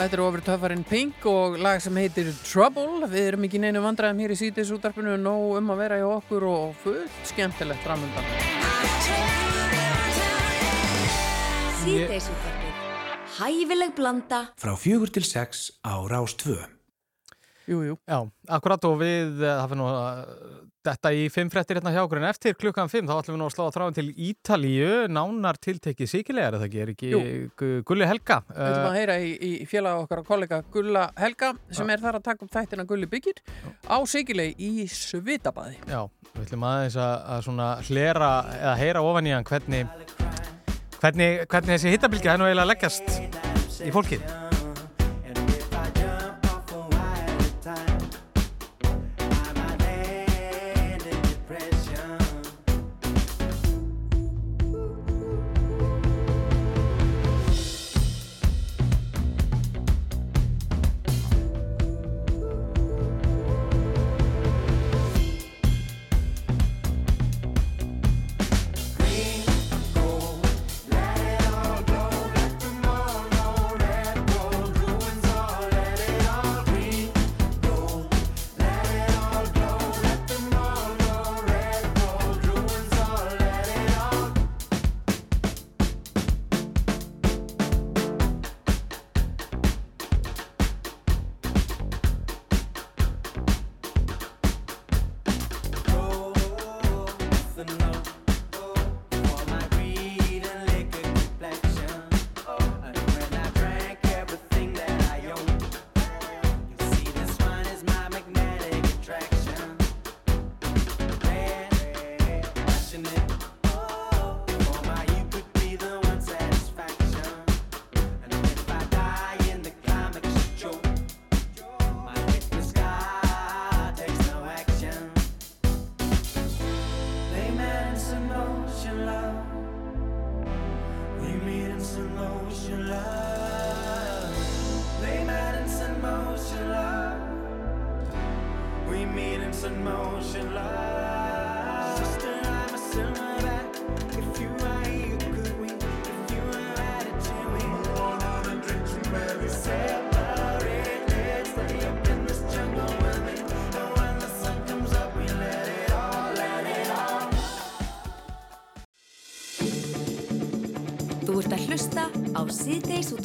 Þetta er ofur töffarinn Pink og lag sem heitir Trouble. Við erum ekki í neinu vandræðum hér í sítis útarpinu, nóg um að vera hjá okkur og fullt skemmtilegt framöndan. Síðdeisútvarpið Hæfileg blanda Frá fjögur til sex á Rástvö Jú, jú. Já, akkurat og við, eh, það fyrir nú að þetta í fimm frettir hérna hjá okkur en eftir klukkan fimm þá ætlum við nú að slá að þráðum til Ítalíu, nánar tiltekið síkilegar, er það ekki, er ekki Jú. Gu- Gulli Helga? Við ætlum að heyra í, í félag okkar og kollega Gulla Helga sem er þar að taka upp þættina Gulli Byggir á Sigilei í Svitabaði. Já, við ætlum aðeins að, að svona hlera eða heyra ofan í hann hvernig, hvernig, hvernig þessi er nú eiginlega leggjast í fólkið.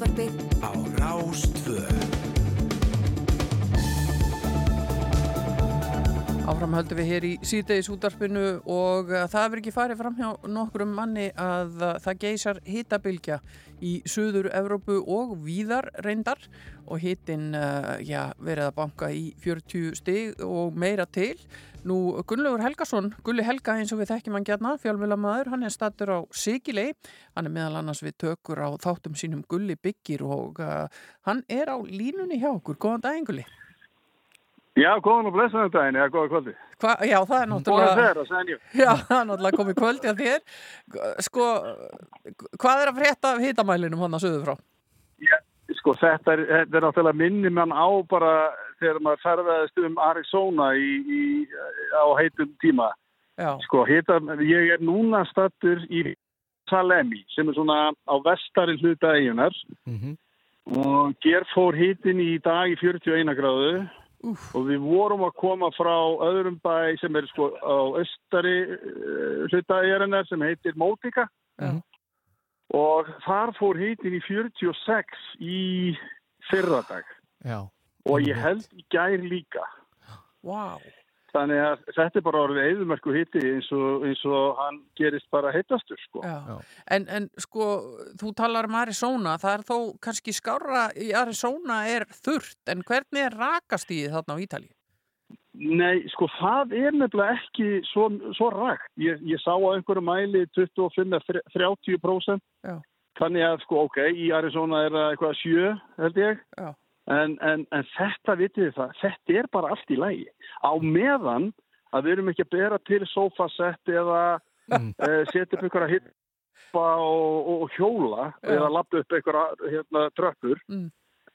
Útvarpið Á Rástvö Áfram höldum við hér í síðdeis útarpinu og uh, það hefur ekki farið fram hjá nokkrum manni að uh, það geysar hitabilgja í Suður Evrópu og víðar reyndar og hitin uh, já, verið að banka í 40 stig og meira til. Nú Gunnlaugur Helgason, Gulli Helga eins og við þekkjum hann gætna, fjálmjölamæður, hann er stattur á Sigilei, hann er meðal annars við tökur á þáttum sínum Gulli Byggir og uh, hann er á línunni hjá okkur. Góðan daginn Gulli. Já, góðan og blessaðan daginn, eða góða kvöldi. Hva, já, það er náttúrulega... þeirra, sæn ég. Já, það er náttúrulega komið kvöld hjá þér. Sko, hvað er að frétta af hitamælinum hann að söðu frá? Sko, þetta er, þetta er þegar maður ferðaðist um Arizona í, í, á heitum tíma. Já. Sko, hita, ég er núna stattur í Salemi, sem er svona á vestari hluta eigunar og ger fór hitin í dag í 41 gráðu og við vorum að koma frá öðrum bæ sem er sko á östari uh, hluta eigunar sem heitir Mótika Já. og þar fór hitin í 46 í fyrradag Já. Og ég held í gær líka. Vá. Þannig að þetta er bara orðið eðumerku hitti eins og, eins og hann gerist bara heitastur sko. Já. En, en sko, þú talar um Arizona, það er þó kannski skára í Arizona er þurrt, en hvernig er rakastíðið þarna á Ítali? Nei, sko það er nefnilega ekki svo, svo rægt. Ég, ég sá á einhverju mæli 25-30% Já. þannig að sko ok, í Arizona er það eitthvað sjö held ég. Já. En, en, en þetta, vitið þið það, þetta er bara allt í lægi. Á meðan að við erum ekki að bera til sofasett eða mm. uh, setja upp einhverja hippa og, og, og hjóla Já. eða lappa upp einhverja hérna, tröppur Mm.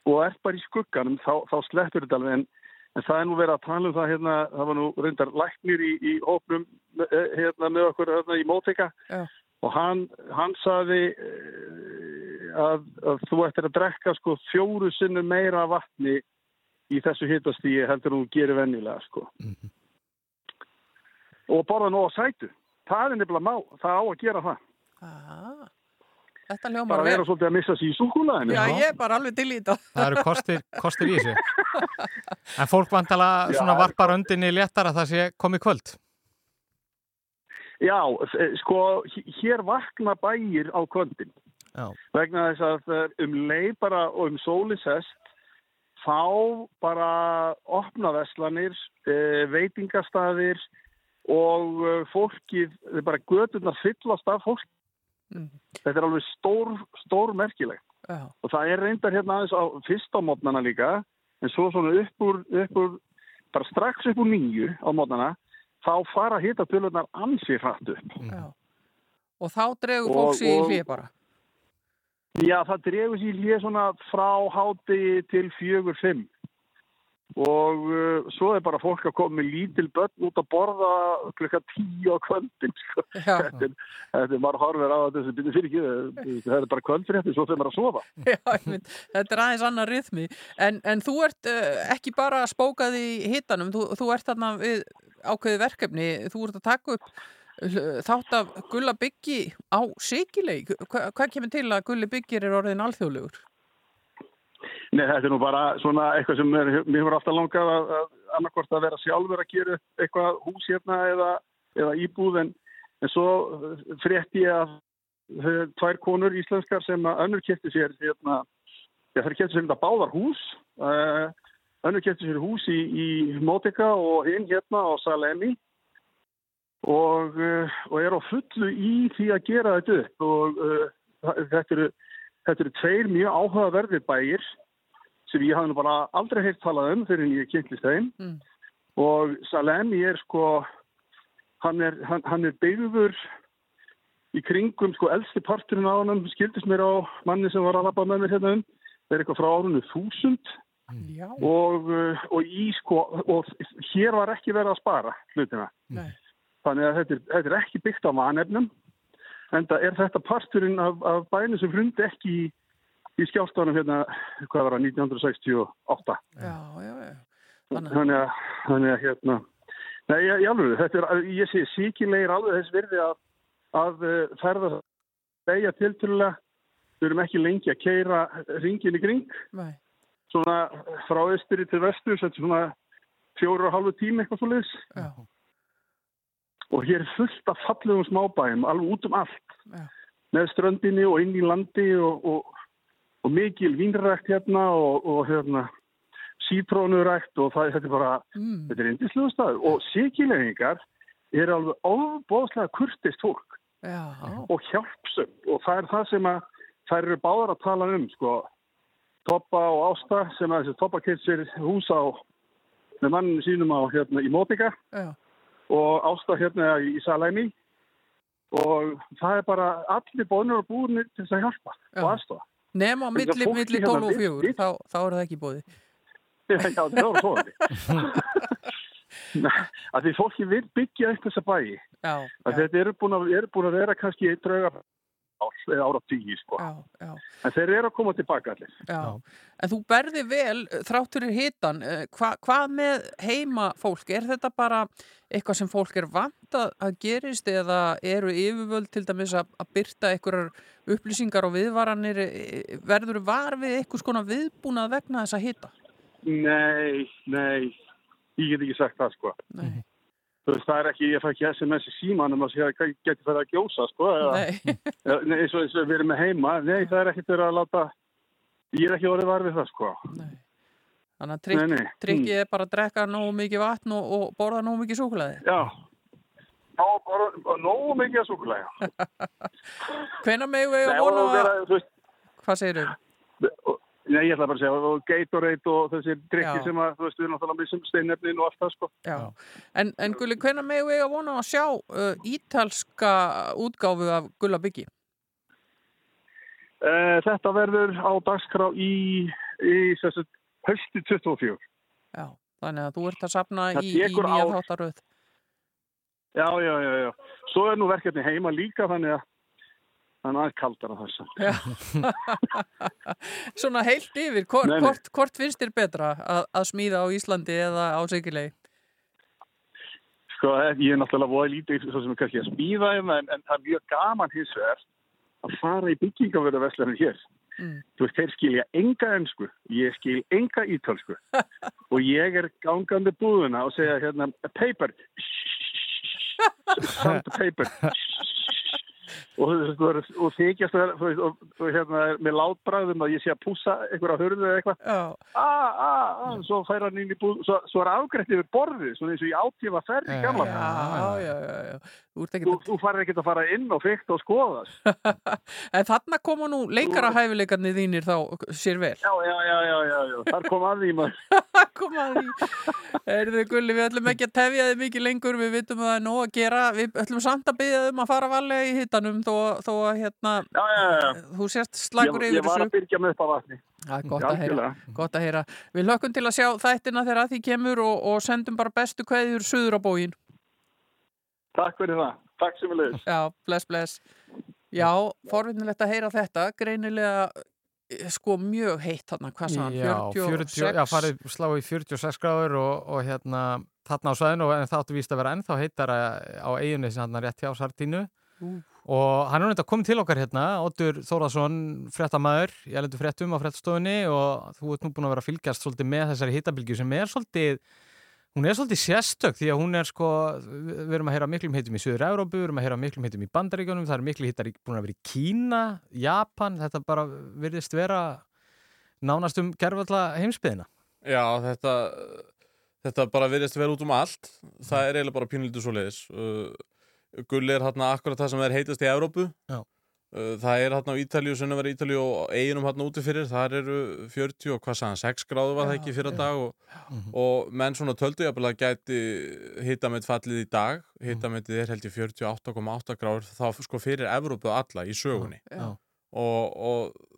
og er bara í skugganum, þá, þá sleppur þetta alveg. En, en það er nú verið að tala um það hérna, það var nú reyndar læknir í, í hópnum eh, hérna, með okkur hérna, í Mótika Já. Og hann, hann saði að, að þú ættir að drekka sko fjóru sinnu meira vatni í þessu hitastíi heldur þú gerir venjulega sko. Og borða nú á sætu. Það er nefnilega má, það á að gera það. Aha. Þetta hljómar Bara vel. vera svolítið að missa sér í súkulæðinu. Já, ég er bara alveg til í þetta. Það eru kostir, kostir í þessu. En fólk vantala svona varpar öndinni léttar að það sé komið kvöld. Já, eh, sko, hér vakna bæir á kvöldin. Já. Vegna þess að eh, um leið bara og um sólisest þá bara opna veslanir, e, veitingastæðir og fólkið, þeir bara göturnar fyllast af fólk. Mm. Þetta er alveg stór, stór merkilegt. Já. Og það er reyndar hérna aðeins á fyrsta mótnana líka, en svo svona upp úr, upp úr bara strax upp úr nýju á mótnana, þá fara hitta tölunar ansi hratt upp. Já. Og þá dregur Og- fólk sig í hlið bara. Já, það dregur sér hér svona frá háti til fjögur fimm og uh, svo er bara fólk að koma með lítil börn út að borða klukka tíu á kvöldin sko. þetta, er, maður horfir á þessu byrju fyrir ekki það er bara kvöldfrétti, svo þegar maður að sofa Já, mynd, þetta er aðeins annar rytmi. En, en þú ert uh, ekki bara spókað í hitanum, þú, þú ert þarna við ákveði verkefni, þú ert að taka upp uh, þátt af Gulla Byggi á Sigilei. Hva, hvað kemur til að Gulli Byggir er orðin alþjóðlegur? Nei, þetta er nú bara svona eitthvað sem er, mér hefur alltaf langað að, að annarkvort að vera sjálfur að gera eitthvað hús hérna eða, eða íbúð en, en svo frétti ég að tvær konur íslenskar sem að önnur kæfti sér hérna, já það er kæfti sér þetta báðar hús. Uh, önnur kæfti sér hús í, í Mótika og hinn hérna á Salemi. Og, uh, og er á fullu í því að gera þetta upp. Og uh, þetta eru Þetta eru tveir mjög áhugaverðir bæir sem ég hafði nú bara aldrei heilt talað um fyrir en ég kynntist þeim Mm. og Salemi er sko hann er, hann, hann er byggður í kringum sko eldsti parturinn á hann skildist mér á manni sem var að labba með mér hérna um það er eitthvað frá árunni þúsund Já. og, uh, og í sko, og hér var ekki verið að spara hlutina. Nei. Þannig að þetta er, þetta er ekki byggt á vanefnum, en það er þetta parturinn af, af bæinu sem frundi ekki í, í skjálftanum hérna, hvað var það, 1968. Já, já, já. Þannig að, þannig að hérna, nei, ég alveg, þetta er, ég sé síkilegir alveg þess virði að, að uh, ferða beigja tiltölulega, við erum ekki lengi að keira ringin í kring, Nei. svona frá östuri til vestur, þetta er svona fjóru og halvu tími eitthvað svo liðs. Já. Og hér fullt af fallegum smábæum, alveg út um allt, Já. með ströndinni og inn í landi og, og, og mikil vínrækt hérna og, og hérna sítrónurækt og það, þetta er bara, Mm. þetta er indislega staður. Og síkilegingar er alveg ofbóðslega kurtist fólk Já. og hjálpsum og það er það sem að þær eru báðar að tala um sko Toppa og Ásta sem að þessi Toppa keitt hús á með manninu sínum á hérna í Mótika Já. Og Ásta hérna í Salæmi og það er bara allir bónur og búinir til þess að hjálpa Já. og aðstofa. Nema á milli, milli hérna 12 og vill- 4, þá, þá er það ekki bóði. Já, það voru svoðandi. að því fólki vil byggja upp þessa bæi. Já, Að þetta eru búin að, eru búin að vera kannski eitt drauga eða ára tíu sko. já, já. En þeir eru að koma tilbaka allir. Já. En þú berði vel eh, þrátturir hitan. eh, Hva, hvað með heima fólk? Er þetta bara eitthvað sem fólk er vant að, að gerist eða eru yfirvöld til dæmis að, að byrta einhverjar upplýsingar og viðvaranir? eh, Verður var við eitthvað skona viðbúnað vegna þess að hita? Nei, nei, ég get ekki sagt það sko. Nei. Þú veist, það er ekki, ég fæ ekki SMS í símanum að segja að geti fyrir að gjósa sko. Nei. nei, eins og, við erum með heima. Nei, það er ekki fyrir að láta, ég er ekki orðið var við það sko. Þannig að Nei, trykk, nei. trykkið er bara að drekka nógu mikið vatn og, og borða nógu mikið súkulæði. Já, Ná, bara, nógu mikið að súkulega. Hvenær megum við Nei, að og vona þú Hvað segir þau? Nei, ég ætla bara að segja, og Gatorade og þessir drikki sem að, þú veist, við erum náttúrulega missum steinnefnin og allt það, sko. Já. En, en Gulli, hvenær megum við að vona að sjá uh, ítalska útgáfu af Gulla Byggi? Uh, þetta verður á dagskrá í, í þessu hösti 24. Já, þannig að þú ert að sapna í, í nýja þáttaröð. Já, já, já, já. Svo er nú verkefni heima líka, þannig að er af þessu. Já. Svona heilt yfir, hvort, Nei, nei. hvort, hvort finnst þér betra að, að smíða á Íslandi eða á Sigilegi? Sko, ég er náttúrulega voða lítið svo sem kannski að spýða um, en, en það er mjög gaman hins vegar að fara í byggingavöruverslanir hér. Mm. Þú veist, þeir skilja enga ennsku, ég skil enga ítalsku og ég er gangandi búðuna og segja hérna, paper, sand paper og, þú veist, og, og þykjast að, þú veist, og, og hérna með látbræðum að ég sé að pússa einhverja hörðu eða eitthvað. Ah, ah, ah, svo fær hann inn í búð, svo, svo er afgrætt yfir borðið, svona eins og í átífa ferð í gamla. Já, já, já, já. Þú ert Þú, þú farir ekkert að fara inn og fyrkt og skoðast. En þarna koma nú leikara hæfileikarnir þínir þá sér vel. Já, já, já, já, já, já. Þar kom að því maður. koma að því. Erðu Gulli, við ætlum ekki að tefja þig mikið lengur, við vitum að það er nóg að gera. Við ætlum samt að byggja þig um að fara valega í hittanum þó, þó að hérna, Já, já, já. þú sért slagur yfir ég var að þessu. byrja með upp á vatni. Það er gott að heyra. Gott að heyra. Við lökum til að sjá þættina þegar að því kemur og, og sendum bara bestu kveðjur suður á bógin. Takk fyrir það. Takk sem við leiðis. Já, bless, bless. Já, forvinnilegt að heyra þetta. Greinilega, eh, sko, mjög heitt þarna. Hvað sagði Já, hann? 40, 46? já, farið slá í 46 gráður og, og hérna þarna á svæðinu en það áttu víst að vera ennþá heitara á eiginni sem hann rétt hjá Sartínu Ú. og hann er þetta komið til okkar hérna Óttur Þórðarsson, fréttamaður ég lendur fréttum á fréttastofunni og þú ert nú búin að vera að fylgjast svolítið með þessari hittabilgju sem er svolítið hún er svolítið sérstök því að hún er sko við erum að heyra miklum heitum í Suður Európu við erum að heyra miklum heitum í Bandaríkjónum það er miklu hittar búin að vera í Kína Japan, þetta bara virðist vera nánast um gerfalla heimsbyðina Já, þetta, þetta bara virðist vera út um allt. Það er eiginlega bara pínlítið svo leiðis. Gulli er hérna akkurat það sem er heitast í Evrópu. Já. Uh, það er hérna á Ítalíu, sem var Ítalíu og eiginum hérna úti fyrir. Það eru 40 og hvað sagðan, 6 gráðu var það ekki fyrir dag og, og menn svona töldu ég að gæti hitamett fallið í dag. Hitamettið er held í 48,8 gráður þá sko fyrir Evrópu alla í sögunni. Já. og, og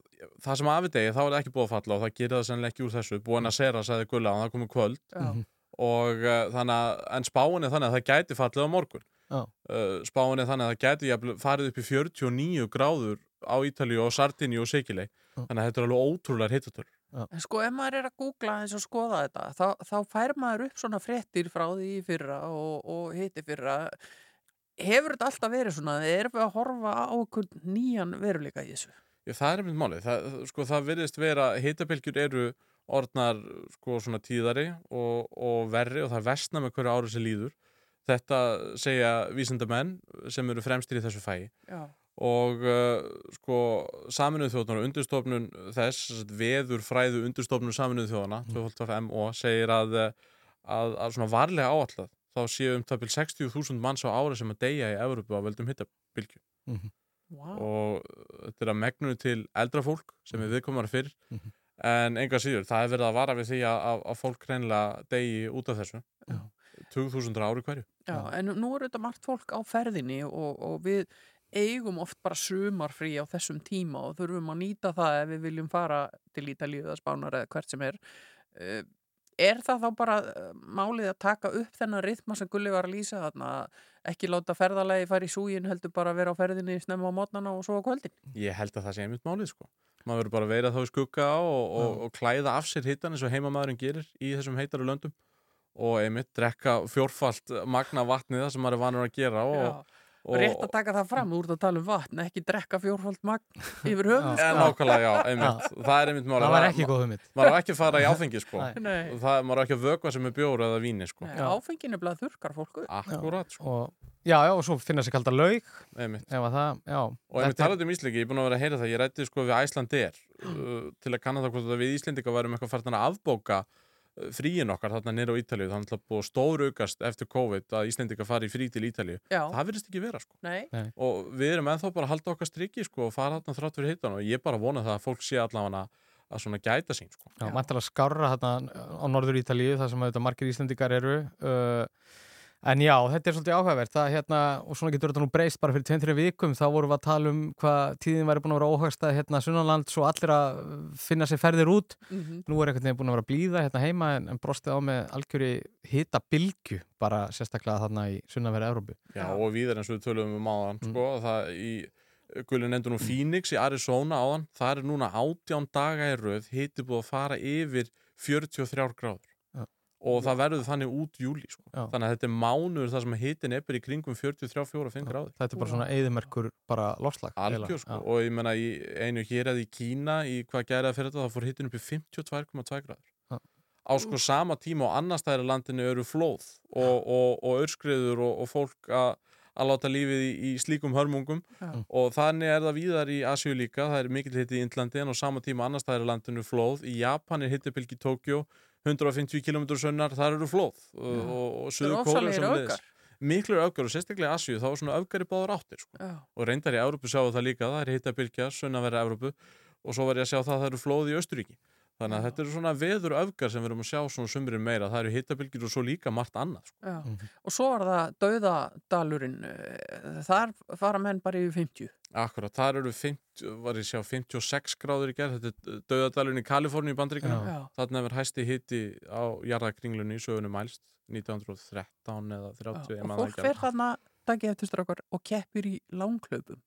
það sem afi degi, þá er ekki búið að falla og það gerir það sennilega ekki úr þessu, búin að sera sagði Gulla og það komið kvöld Já. Mhm. og uh, þannig að, en spáin er þannig að það gæti fallið á morgun. Uh, spáin er þannig að það jafnvel farið upp í 49 gráður á Ítalíu og Sardinju og Sikilei þannig að þetta er alveg ótrúlega hittatöl En sko ef maður er að googla eins og skoða þetta þá, þá fær maður upp svona fréttir frá því í fyrra og, og hitti fyrra. Hefur þetta alltaf verið svona? Erum við að horfa á okkur nýjan veruleika í þessu? Já, það er einmitt málið. Það, sko, það virðist vera, hitabylgjur eru orðnar sko, svona tíðari og, og verri og það vestna með hverju árið sem líður. Þetta segja vísindamenn sem eru fremstir í þessu fæi. Já. Og uh, sko, saminuð þjóðnar og undirstofnun þess, sem sagt, veður fræðu undirstofnun saminuð þjóðana, mm. MO, segir að, uh, að, að svona varlega áallat þá séu um það 60.000 manns á ári sem að deyja í Evropu á veldum hitabylgju Mhm. wow. og þetta er að megnunu til eldra fólk sem Mhm. við viðkomar fyrir en enga síður, það er verið að vara við því að, að, að fólk reynilega degi út af þessu 2000 ári hverju. Já, en nú er þetta margt fólk á ferðinni og, og við eigum oft bara sumarfrí á þessum tíma og þurfum að nýta það ef við viljum fara til Ítalíu eða Spánar eða hvert sem er. Uh, er það þá bara uh, málið að taka upp þennan rytma sem Gulli var að lýsa þarna ekki láta ferðalagi fara í súgin heldur bara að vera á ferðinni snemma á mótnana og svo á kvöldin? Ég held að það sé einmitt málið sko. Maður verður bara að vera þá í skugga og, og, og klæða af sér hittan eins og heimamaðurinn gerir í þessum heitaru löndum og einmitt drekka fjórfalt magna vatnið það sem maður er vanur að gera og, Já. Rétt að taka það fram úr að tala um vatn, ekki drekka fjórfald magn yfir höfuð. En nákvæmlega, já, einmitt. Það er einmitt málið. Það var ekki góð hugmynd. Maður á ekki að fara í áfengi, sko. Og Það, maður á ekki að vökva sem er bjór eða víni, sko. Nei, áfengin er bleið þurkar fólku. Akkurat, sko. Og, já, já, og svo finna sér kalda laug. Einmitt. Það, já. Og ef við talaðum um Íslandi, ég er búin að vera að heyra það, ég rætti sko við Æslandir uh, til að kanna það hvort að við Íslendinga værum eitthvað fært að afbóka fríin okkar þarna nýra á Ítalíu, það er náttúrulega búið stóraukast eftir COVID að Íslendinga fari í frí til Ítalíu. Já. Það virðist ekki vera sko. Nei. Nei. Og við erum ennþá bara að halda okkar strikki sko og fara þarna þrátt fyrir hittan og ég bara vona það að fólk sé allavega að svona gæta sín sko. Já, mæntalega skárra hérna á norður Ítalíu, það sem auðvitað margir Íslendingar eru. Uh, en já, þetta er svolítið áhugavert. Það, hérna, og svona getur þetta nú breyst bara fyrir 2-3 vikum. Þá vorum við að tala um hvað tíðin væri búin að vera óhagstað hérna sunnanland svo allir að finna sér ferðir út. Mhm. Nú er einhvern veginn búin að vera blíða hérna heima en, en brostið á með algjöri hita bilgu bara sérstaklega þarna í sunnanverði Evrópu. Já, og víðar eins og við tölum um áðan sko, það í Gullin endur nú Phoenix í Arizona áðan það er núna 18 daga í röð hitti búið að fara yfir 43 gráður. Og það verður þannig út júli sko. Þannig að þetta er mánuður þar sem hitin bara í kringum 43-45 gráður. Þetta er bara svona eðimerkur bara lofslag. algjör sko, og ég menna í einu hér eða í Kína í hvað gæraði fyrir þetta þá fór hitin upp í 52,2 gráður. Á sko sama tíma og annar stæðir landinu eru flóð og, og, og örskriður og, og fólk að að láta lífið í, í slíkum hörmungum. Já. og þannig er það víðar í Asíu líka, það er mikill hitti í Indlandi en á sama tíma annars staðar í landinu flóð. Í Japan er hittipilgi Tókjó 150 km sunnar, þar eru flóð og, og, og Suður Kóru rosalegir öfgar. miklu öfgar og sérstaklega í Asíu þá er svona öfgar í báður áttir sko. Og reyndar í Európu sjáu það líka, það er hittabilgja sunnaverða Európu og svo var ég að sjá það að það eru flóð í Östuríki þannig að þetta eru svona veður öfgar sem við erum að sjá svona sumrin meira, það eru hittabilgjur og svo líka margt annað sko. Já. Og svo var það dauðadalurinn, eh, þar fara menn bara yfir 50. Akkurat, þar eru 50, var ég að sjá 56 gráður í gerð, þetta er döðadalun í Kaliforni í bandaríkjunum, Já. þarna hefur hæsti hitti á jarðakringlunni í sögunum mælst 1913 eða 30 ég Og fólk fer þarna dagið eftir strákar og keppir í langklaupum.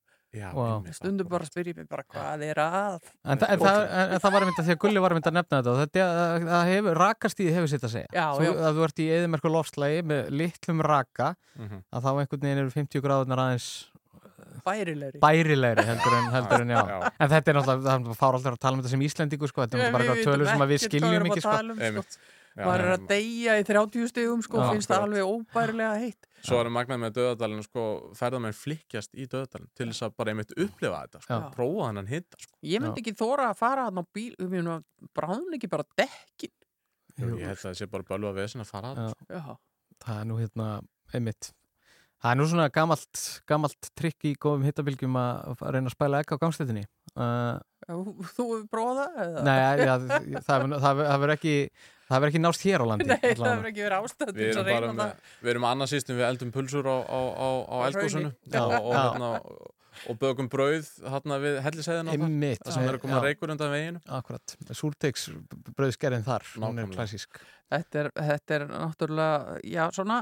Stundum bara að spyrja mig bara hvað er að. En, þa en, það, en, en það var einmitt að því að Gulli var einmitt að nefna þetta og þetta rakastíði hefur sitt að segja. Já, þú, já. Að þú ert í eðimerku lofslagi með litlum raka Mhm. að þá einhvern veginn eru 50 gráðunar aðeins Bærilegri. bærilegri heldur en, heldur en já. Já. En þetta er náttúrulega, það fár alltaf að tala um þetta sem Íslendingu sko, þetta er bara tölur sem við skiljum ekki sko. Um, Maður er að deyja í 30 stegum sko, Já, finnst það alveg óbærilega heitt. Svo erum magnað með döðadalinn sko, ferðamenn flikkjast í döðadalinn til þess að bara einmitt upplifa þetta sko, prófa þannan hitta sko. Ég myndi ekki þóra að fara hann á bíl, að bráðum ekki bara dekkin. Jú. Ég held að það sé bara bölva vesen að fara að Já. sko. Það er nú hérna, einmitt Það er nú svona gamalt, gamalt trikk í góðum hittabilgjum að að reyna að spæla ekki á gangstættinni uh, Þú hefur eða? Nei, ja, það hefur ekki það hefur ekki nást hér á landi Nei, það hefur ekki verið til Við erum að bara reyna með, við erum annað sístum við eldum pulsur á, á, á, á Á eldgósunu hrauni. og, og, hérna, og bögum brauð hérna við helliseiðina Einmitt. það sem eru komað Já. reykur undan veginu Akkurat, súrteiks brauðskerðin þar, hún er Nákvæmlega. klassísk þetta er, þetta er náttúrulega, já, svona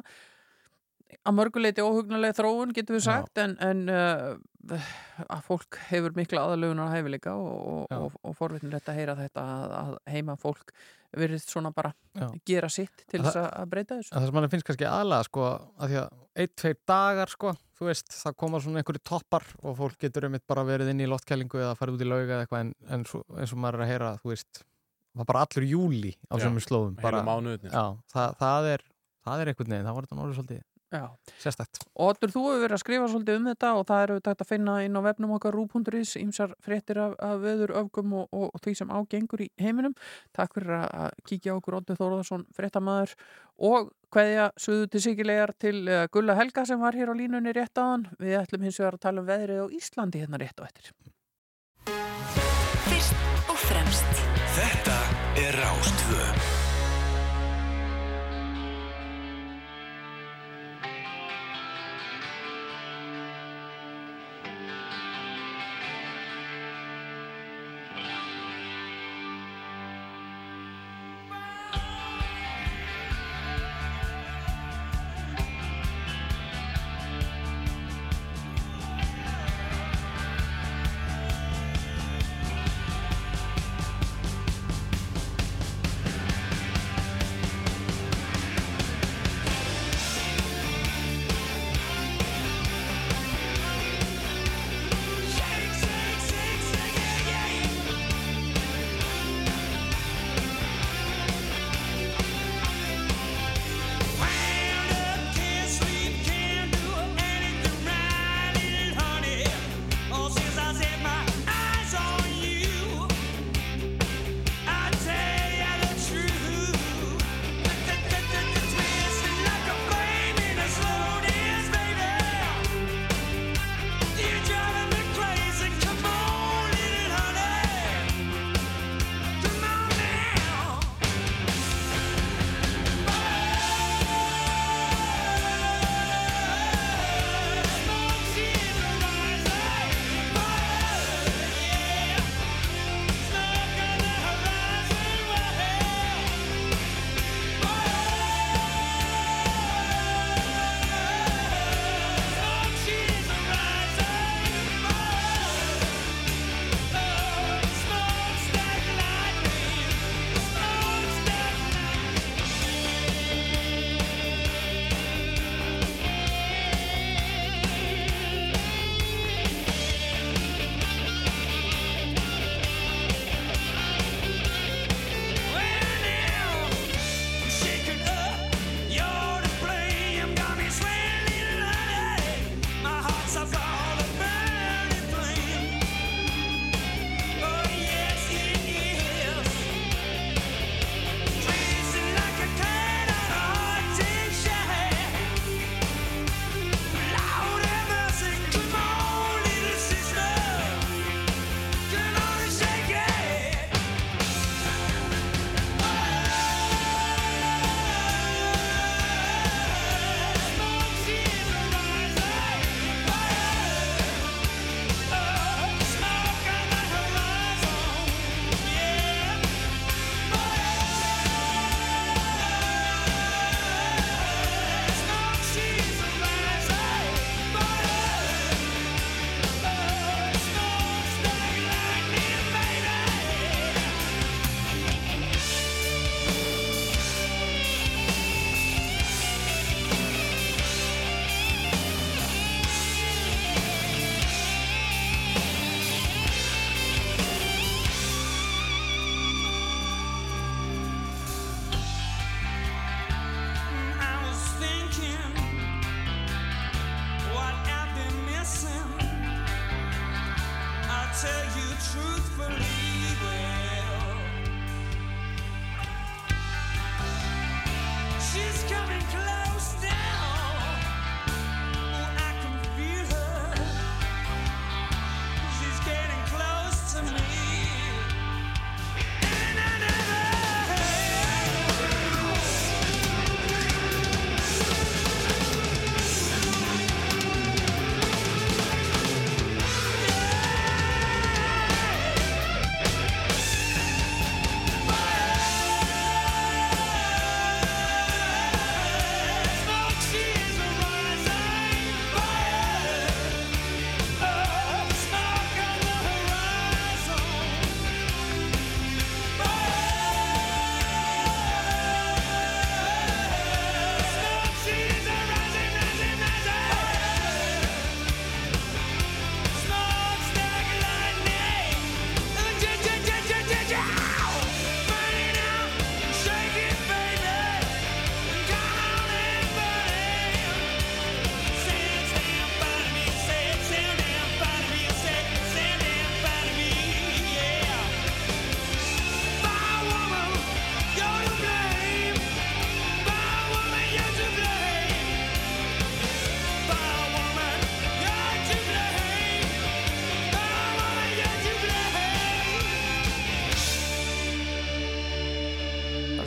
að mörguleiti óhugnuleg þróun getum við Já. sagt en, en uh, að fólk hefur mikla aðlugunar að hefileika og, og, Já. og, og forvitin að heyra þetta að, að heima fólk verið svona bara Já. gera sitt til þess að að breyta þessu En það sem mann finnst kannski aðlega sko, að því að ein, tveir dagar sko, þú veist, það koma svona einhverju toppar og fólk getur einmitt bara verið inn í loftkælingu eða farið út í lauga eða eitthvað en, en svo, eins og maður er að heyra, þú veist það var bara allur júli á Já, sömur slóðum. Já, það, það er það er einhvern veginn, það var þetta náttúrulega svolítið Já. Sérstætt Otur, þú hefur verið að skrifa svolítið um þetta og það eru þetta að finna inn á vefnum okkar rú.is ímsar fréttir af, af veður öfgum og, og, og því sem ágengur í heiminum. Takk fyrir að- að kíkja á okkur Otur Þórðarsson fréttamaður. Og hverja suðu til sigilegar til uh, Gulla Helga sem var hér á línunni rétt áðan. Við ætlum hins vegar að tala um veðrið á Íslandi hérna rétt á eftir. Fyrst og fremst. Þetta er Rástvö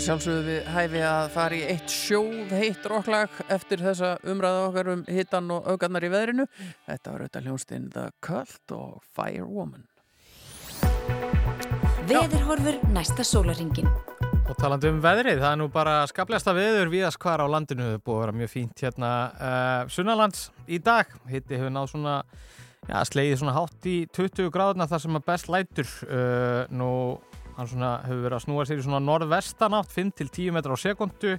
sjálfsögðu við hæfi að fara í eitt sjóð heitt rocklag eftir þessa umræða okkar um hittan og augarnar í veðrinu. Þetta var auðvitað hljónstinn The Cult og Firewoman. Veðurhorfur næsta sólaringin. Og talandi um veðrið, það er nú bara skaplegasta veður viðast hvar á landinu, það er búið að vera mjög fínt hérna uh, sunnalands í dag, hitti hefur náð svona, já, slegið svona hátt í 20 gráðuna þar sem að best lætur, uh, nú hann svona hefur verið að snúa sér í svona norðvestanátt, 5-10 metrar á sekundu,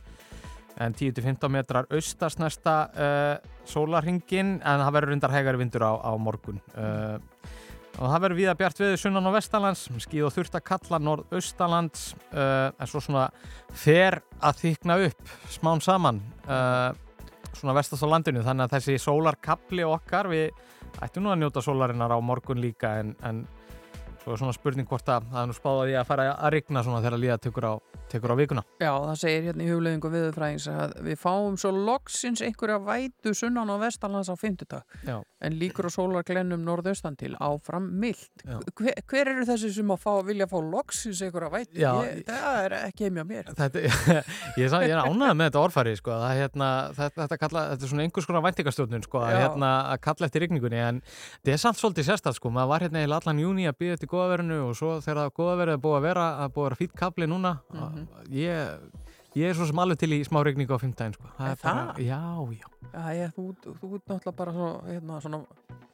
en 10-15 metrar austast næsta uh, sólarringin, en það verður rundar hægari vindur á, á morgun. Uh, og það verður viða bjart við sunnan og vestalands skíð og þurft að kalla norðaustalands uh, en svo svona fer að þykna upp smán saman svona vestast á landinu þannig að þessi sólarkapli okkar við ættum nú að njóta sólarinnar á morgun líka en, en svo er svona spurning hvort að það er nú spáð að ég að fara að rigna svona þegar líða tekur á, tekur á vikuna Já, það segir hérna í hugleðingu viðurfræðings að við fáum svo loksins einhverja vætu sunnan og vestalans á fymtudag Já. En líkur og sólarglennum norðaustan til áfram mild. Hver, hver eru þessi sem að fá, vilja fá loksins einhverja. Ég, það er ekki heimja mér. Þetta, ég, samt- ég er ánægð með þetta orðfæri sko, það, hérna, þetta, þetta, kalla, þetta er svona einhvers konar væntingastjórnun sko, hérna, að kalla eftir rigningunni en þetta er samt svolítið sérstætt sko, maður var hérna eiginlega allan júni að býða eftir góðaverinu og svo þegar það góðaverið er búið að vera að búið að vera fýtt kapli núna Mhm. ég, ég er svo sem alveg til í smá rigningu á fimmtæðin sko. það Er er bara, það? já, já, Já, ég, þú, þú ert náttúrulega bara svona, hérna, svona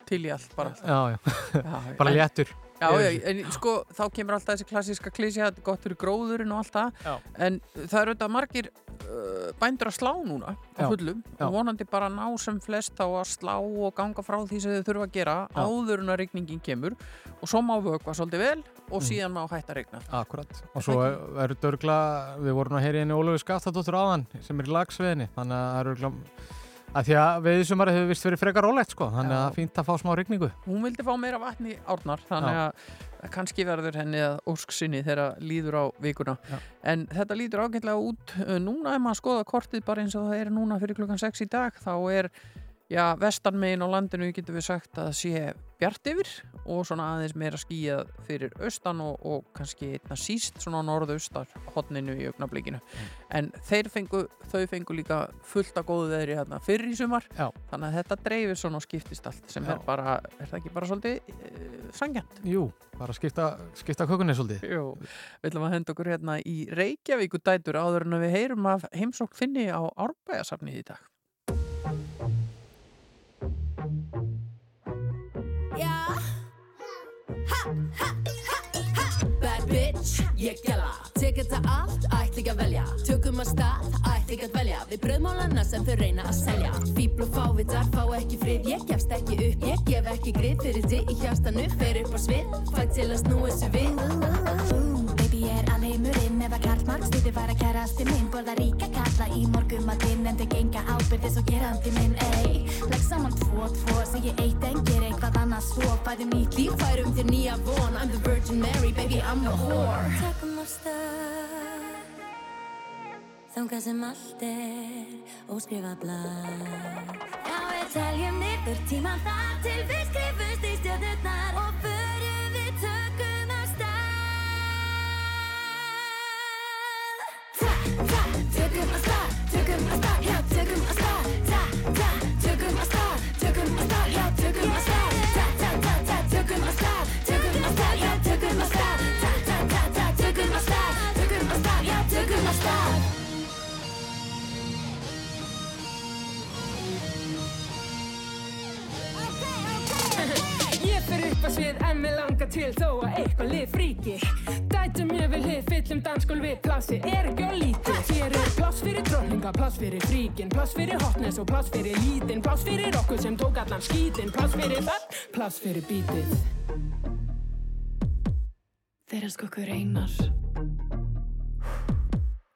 til í allt bara. já, já. Já, bara léttur Já, já, en sko, þá kemur alltaf þessi klassíska þetta er gott fyrir gróðurinn og allt það, en það eru auðvitað margir uh, bændur að slá núna á fullum og vonandi bara ná sem flest á að slá og ganga frá því sem þau þurfa að gera áður en að rigningin kemur og svo má vökva svolítið vel og Mm. síðan má hætta að rigna. Akkurat, og svo er þetta örgla, við vorum að heyri henni Ólöfu Skaftadóttur áðan sem er í lagsveðinni, þannig að það er örgla að því að veiðsumarið hefur vist verið frekar rólegt sko, þannig að fínt að fá smá rigningu. Hún vildi fá meira vatni árnar, þannig Já. að kannski verður henni að ósk sinni þegar líður á vikuna. Já. En þetta lítur ágætlega út. Núna ef maður skoða kortið bara eins og það er núna fyrir klukkan 6 í dag, þá er já, vestanmegin á landinu getur við sagt að sé bjart yfir og svona aðeins meira skýjað fyrir austan og, og kannski einna síst svona á norðaustar hotninu í augnablikinu. En þeir fengu, þau fengu líka fullt af góðu veðri hérna fyrir í sumar Já. þannig að þetta dreifir svona og skiptist allt sem Já. er bara, er það ekki bara svolítið uh, sangjant? Jú, bara skipta, skipta kökunni svolítið. Jú, við ætlum að henda okkur hérna í Reykjavíku dætur áður en að við heyrum af heimsókn finni á Árbæjasafni í dag. Bad bitch, ég gæla Tek þetta allt, ætla ekki að velja. Tökum að stað, ætla ekki að velja Við bröðmálana sem þau reyna að selja. Fíbl og fávitar fá ekki frið. Ég gefst ekki upp, ég gef ekki grið Fyrir þig í hjartanu, fer upp á svið Fæ til að snúa þessu við. Baby ég er alheimurinn. Eða karlmark Stýði var að kærasti minn Borða ríka kalla í morgumatinn En þau genga ábyrðis og gerandi minn Ey, legg saman tvo, tvo Segji eitt en ger eitthvað annað svo. Fæðum nýtt líf, Færum þér nýja von. I'm the Virgin Mary, baby I'm the whore. Tökum á stað Þangað sem allt er óskrifa blað. Já við teljum niður tíman þar Til við skrifumst Ég fer upp að svið en mig langar til þó að eitthvað lið fríki. Dætum ég vil hlið, fyllum dansgólfi, plassi er ekki á lítið? Hér er pláss fyrir dróninga, pláss fyrir fríkin, pláss fyrir hotness og pláss fyrir lítinn. Pláss fyrir okkur sem tók allan skítinn, pláss fyrir það, pláss fyrir bítið. Þeir elska okkur einar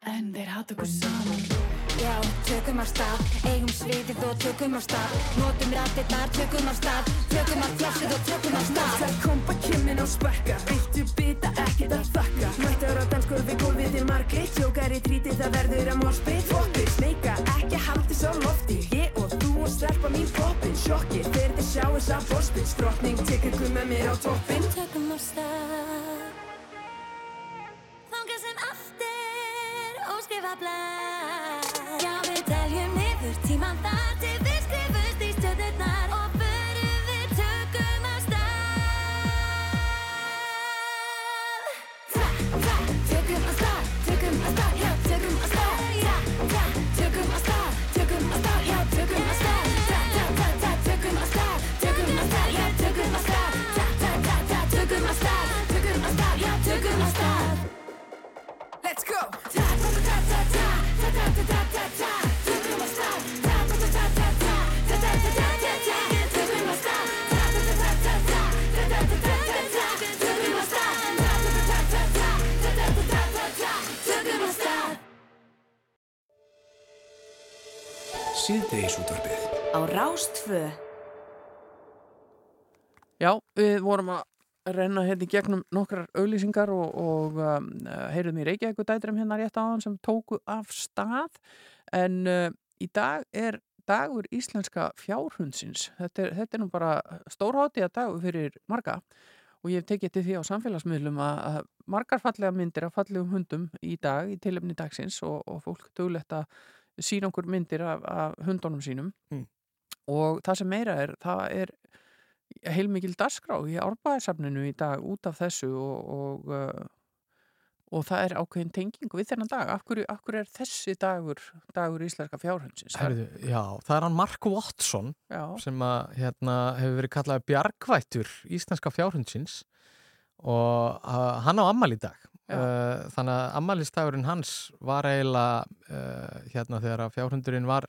En þeir hata okkur saman Já, tökum af stað, eigum sviðið og tökum af stað. Notum rættirnar, tökum af stað Tökum af fjassið og tökum af stað. Það kompa kimmin og sparka, viltu bita ekkert að þakka. Mættar á dansgólfi, gólfið er margir Jókar í tríti, það verður að morspið Fokkir, sneika, ekki haldi svo lofti. Ég og þú og stelpa mín poppin Sjokkir, þegar þið sjáu sá borspil Strotning, ykkur með mér á toppin Tökum af stað Þangað sem allt er skrifa let's go. Síðdegisútvarfið á Rástföð Já, við vorum að renna hérna í gegnum nokkrar auglýsingar og, og um, heyrum í Reykjavík dætrum hérna rétt áðan sem tóku af stað. En uh, í dag er dagur íslenska fjárhundsins. Þetta er, þetta er nú bara stórhátíða dagur fyrir marga. Og ég hef tekið til því á samfélagsmiðlum að, margar fallega myndir af fallegum hundum í dag í tilefni dagsins og, og fólk dögulegt að sína okkur myndir af, af hundunum sínum. Mm. og það sem meira er, það er heilmikil dagskrá í árbæðarsafninu í dag út af þessu og, og, uh, og það er ákveðin tenging við þennan dag. Af hverju er þessi dagur, dagur íslenska fjárhundsins? Herðu, já, það er hann Mark Watson Já. sem að, hérna, hefur verið kallað bjargvættur íslenska fjárhundsins og uh, hann á ammal í dag. Uh, þannig að ammælistagurinn hans var eiginlega uh, hérna þegar að fjárhundurinn var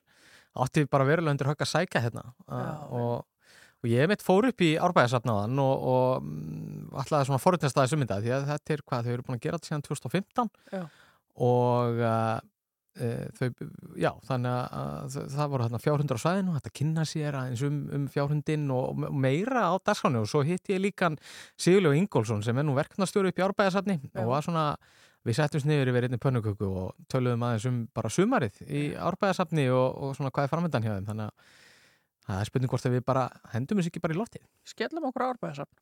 átti bara verulega undir högg að sækja hérna uh, og, og ég mitt fór upp í árbæðasafnaðan og, og mm, ætlaði svona forutnestaði suminda því að þetta er hvað þau eru búin að gera þetta síðan 2015 Já. og uh, e, þau, já, þannig að það voru þarna fjárhundur á svæðinu, þetta kynna sér aðeins um, um fjárhundin og og meira á dagskránu og svo hitti ég líkan Sigurlegu Ingólfsson sem er nú verknastjóri upp í árbæðasafni og var svona, við settumst niður yfir einni pönnuköku og töluðum aðeins um bara sumarið í árbæðasafni og, og svona hvað er framöndan hjá þeim, þannig að það er spurning hvort að við bara hendum þessu ekki bara í loftið. Skellum okkur á árbæðarsafn.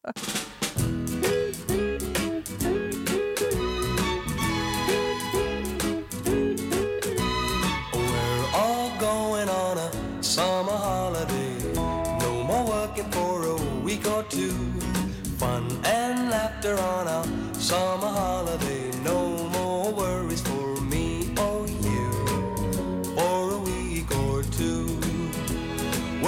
We're all going on a summer holiday. No more working for a week or two. Fun and laughter on a summer holiday.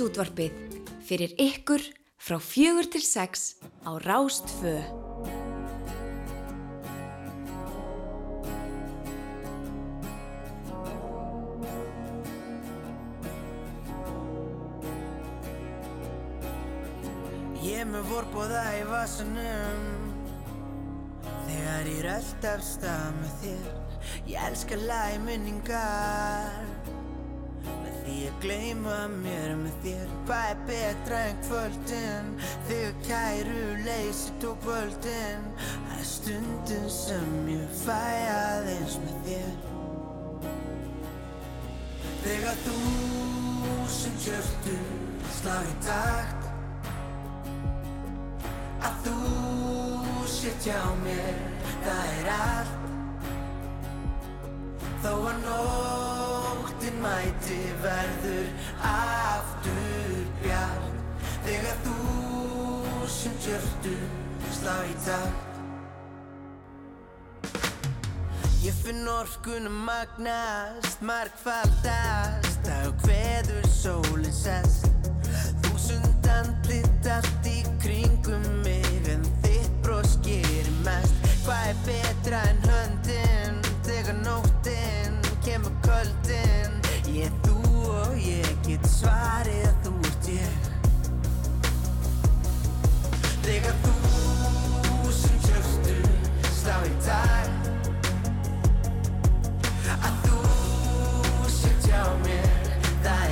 Síðdegis útvarpið fyrir ykkur frá fjögur til sex á Rástfö. Ég er með vorbóða í vasanum Þegar ég rölt af stað með þér Ég elska lagi minningar Með ég gleyma mér með þér. Hvað er betra en kvöldin. Þegar kæru leysi tók völdin. Það er stundin sem ég fæ aðeins með þér. Þegar þú sem kjörtu slá í takt. Að þú sétt hjá mér, það er allt Þó að nóttin mæti verður aftur bjart. Þegar þú sem tjörtu slá í takt. Ég finn orkunum magnast, margfaldast Dag og hveður sólinn sest. Þúsund andlit allt í kringum mig En þitt bros gerir mest. Hvað er betra en höndin svarið þú ert ég. Þegar þú sem kjöftu slá í takt Að þú sétt hjá mér, það er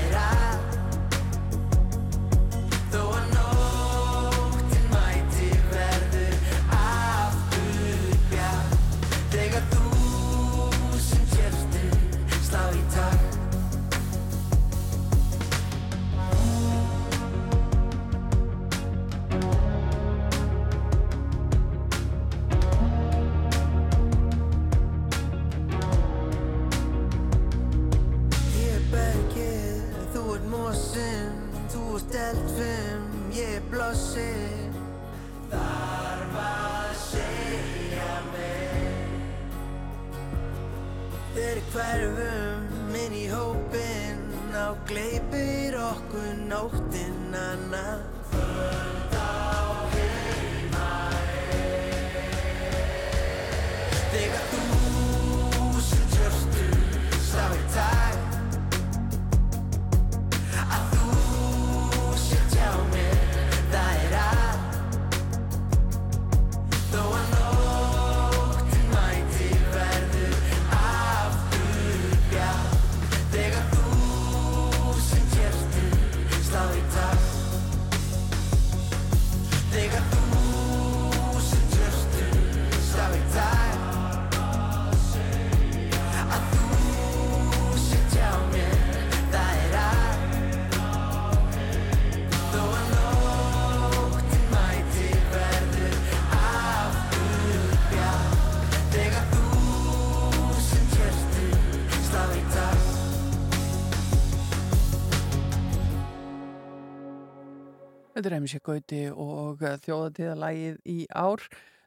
Þetta er Emsi Gauti og þjóðatíðalægið í ár.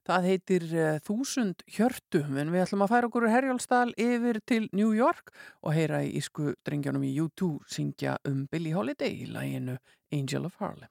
Það heitir eh, Þúsund hjörtu, en við ætlum að færa okkur úr Herjólfsdal yfir til New York og heyra í ísku drengjanum í U2 syngja um Billie Holiday í læginu Angel of Harlem.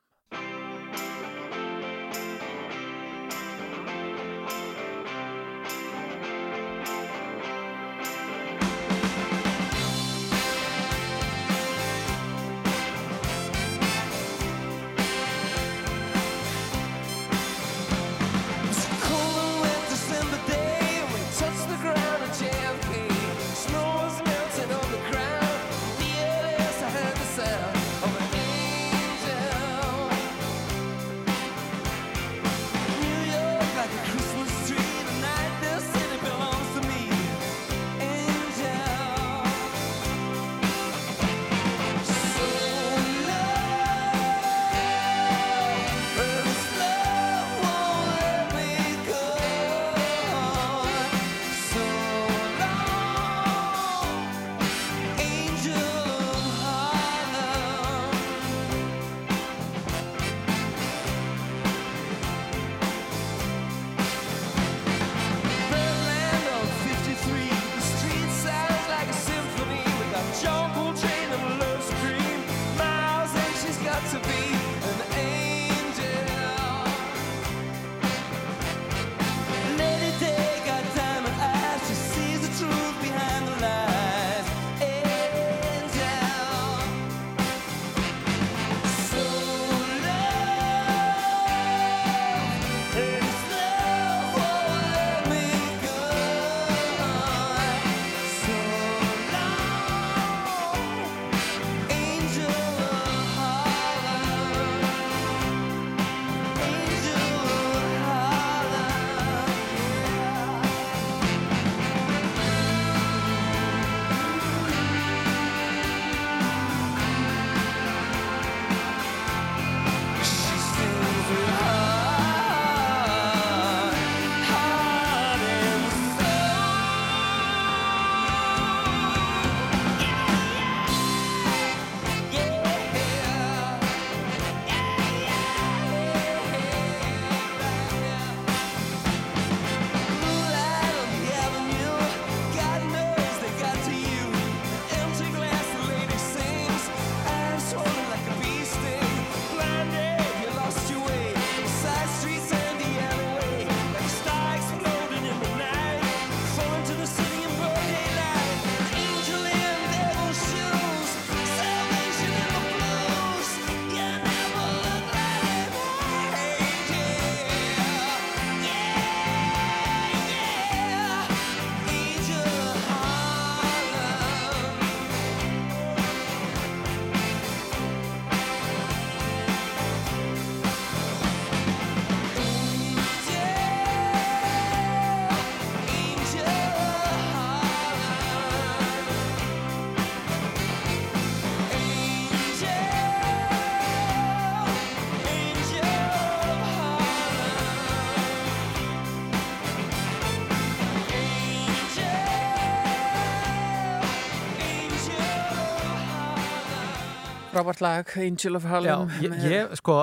Frábært lag, Angel of Já, Harlem. ég, með- ég, sko,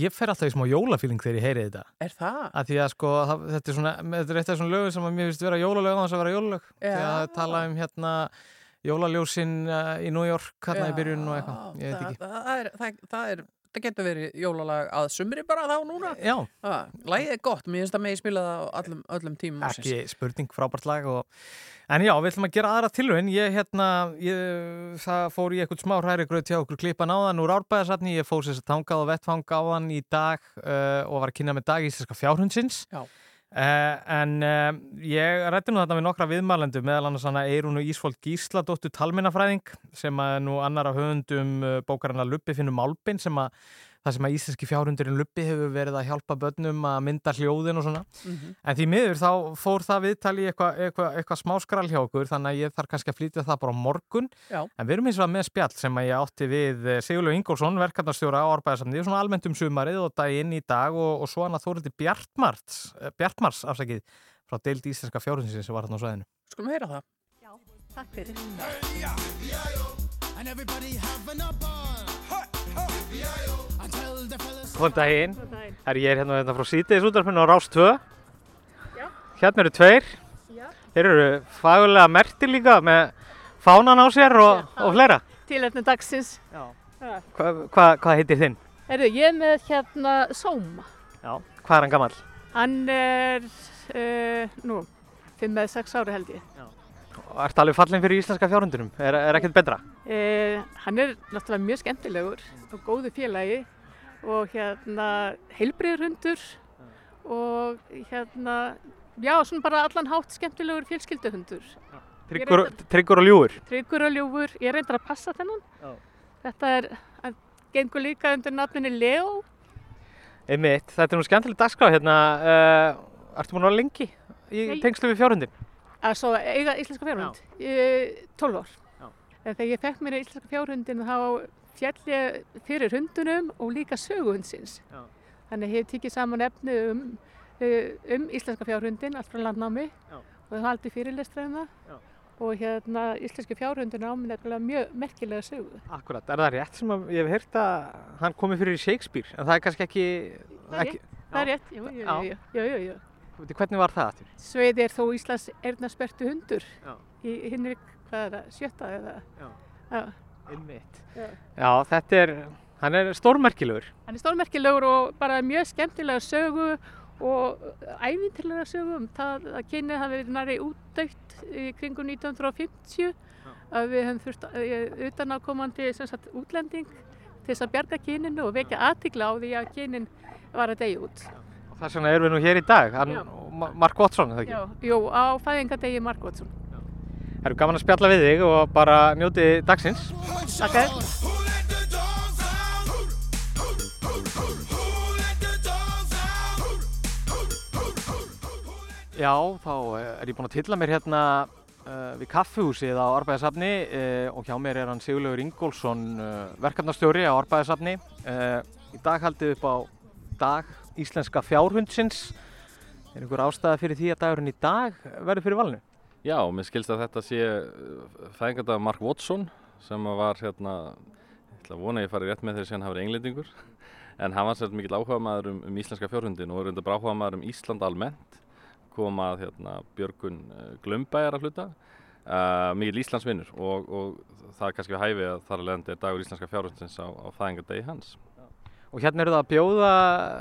ég fer alltaf í smá jólafíling þegar ég heyri þetta. Er það? Að því að sko, það, þetta er svona, þetta er eitt af þessum lögum sem að mér finnst vera jólalög á þess að vera jólalög. Því að Já. tala um hérna jólaljósin uh, í New York, hérna í byrjun og eitthvað, ég veit það, ekki. Það, er, það, það, er, það getur verið jólalag að sumri bara þá núna. Já. Lægið er gott, mér finnst það megi spila það á öllum, öllum tímum. Ekki spurning, frábært lag og... En já, við ætlum að gera aðra tilvægin. Ég, hérna, ég, það fór í eitthvað smá hræri gröð til okkur klippan áðan úr árbæðasafni. Ég fór sér tangað og vettfang áðan í dag uh, og var að kynna með dag íslenska fjárhundsins. Já. Uh, en uh, ég rætti nú þetta við nokkra viðmælendu meðal annars hana Eirunu Ísfold Gísladóttur talmennafræðing sem að nú annar af höfundum uh, bókarana Luppi finnum Málbin sem að það sem að íslenski fjárhundurinn Luppi hefur verið að hjálpa börnum að mynda hljóðin og svona. Mhm. en því miður þá fór það viðtali í eitthvað eitthva, eitthva smá skrall hjá okkur þannig að ég þarf kannski að flytja það bara á morgun. Já. en við erum eins og með spjall sem að ég átti við eh, Sigurlaug Ingólfsson, verkefnarstjóra á Árbæðarsamni svona almennt um sumarið og daginn í dag og, og svo hann að Þórildi Bjartmars eh, Bjartmars afsakið frá deild íslenska fjárhundsins sem var hann á sveðinu Skulum heyra það. Takk fyrir. And everybody Góðan daginn. Góðan daginn. Herri, ég er hérna, hérna frá sítiðis útvarpinu á Rás 2. Já. Hérna eru tveir. Já. Þeir eru fagulega mertir líka með fánan á sér og, og fleira. Tilefni dagsins. Já. Já. Hva, hva, hvað heitir þinn? Erðu, ég er með hérna Sóma. Já. Hvað er hann gammal? Hann er, uh, nú, 5 eða 6 ári held ég. Já. Ertu alveg fallin fyrir íslenska fjárhundunum? Er, er ekkert betra? Uh, hann er náttúrulega mjög skemmtilegur og góðu félagi og hérna heilbriður hundur og hérna, já, svona bara allan hátt skemmtilegur fjölskylduhundur. Tryggur, tryggur og ljúur? Tryggur og ljúfur, ég reyndar að passa þennan. Já. Þetta er, hann gengur líka undir nafninu Leo. Einmitt, þetta er nú skemmtileg dagskrá hérna. Uh, ertu búin að vera lengi í tengslu við fjárhundin? að svo eiga íslenska fjárhund í 12 ár en þegar ég fekk mér íslenska fjárhundin þá fjall ég fyrir hundunum og líka söguhundsins Já. þannig að ég hef tikið saman efni um, eh, um íslenska fjárhundin allt frá landnámi Já. og það haldi fyrirlestra um það Já. og hérna íslenski fjárhundin á mér nefnilega mjög merkilega sögu Akkurat, er það rétt sem að ég hef heyrt að hann komi fyrir Shakespeare en það er kannski ekki... Það er ekki rétt, það er rétt, jú, jú, jú, jú, jú, jú. Hvernig var það aftur? Sveiði er þó Íslands erðnarspertu hundur Já. í hinn er, hvað er það, sjötta eða Já. Já. Einmitt. Já. Já, þetta er, hann er stórmerkilegur. Hann er stórmerkilegur og bara mjög skemmtilega sögu og ævintilega sögu um það að kynið hafi verið næri útdautt í kringum 1950 að við höfum þurft utanakomandi sem sagt útlending til þess að bjarga kyninu og vekja aðtikla á því að kynin var að deyja út. Og þess vegna erum við nú hér í dag, Mark Watson, er það ekki? Já, jú, á fæðingadegi Mark Watson. Það eru gaman að spjalla við þig og bara njóti dagsins. Takk. Já, þá eh, er ég búinn að tilla mér hérna uh, við kaffihúsið á Árbæðasafni uh, og hjá mér er hann Sigurlaugur Ingólfsson, uh, verkefnastjóri á Árbæðasafni. Uh, í dag haldið upp á dag íslenska fjárhundsins. Er einhver ástæða fyrir því að dagurinn í dag verður fyrir valinu? Já, mér skilst að þetta sé fæðingardag Mark Watson sem var hérna, ég ætla að vona að ég fari rétt með þegar síðan hafa verið englendingur, en hann var sérst mikill áhuga maður um, um íslenska fjárhundin og reynda bara áhuga maður um Ísland almennt, kom að hérna, Björgun uh, Glömbæjar að hluta, uh, mikill Íslandsvinnur og, og það er kannski við hæfi að þar að leiðandi er dagur íslenska fjárhundins á, á fæðingardegi hans. Og hérna eru það að bjóða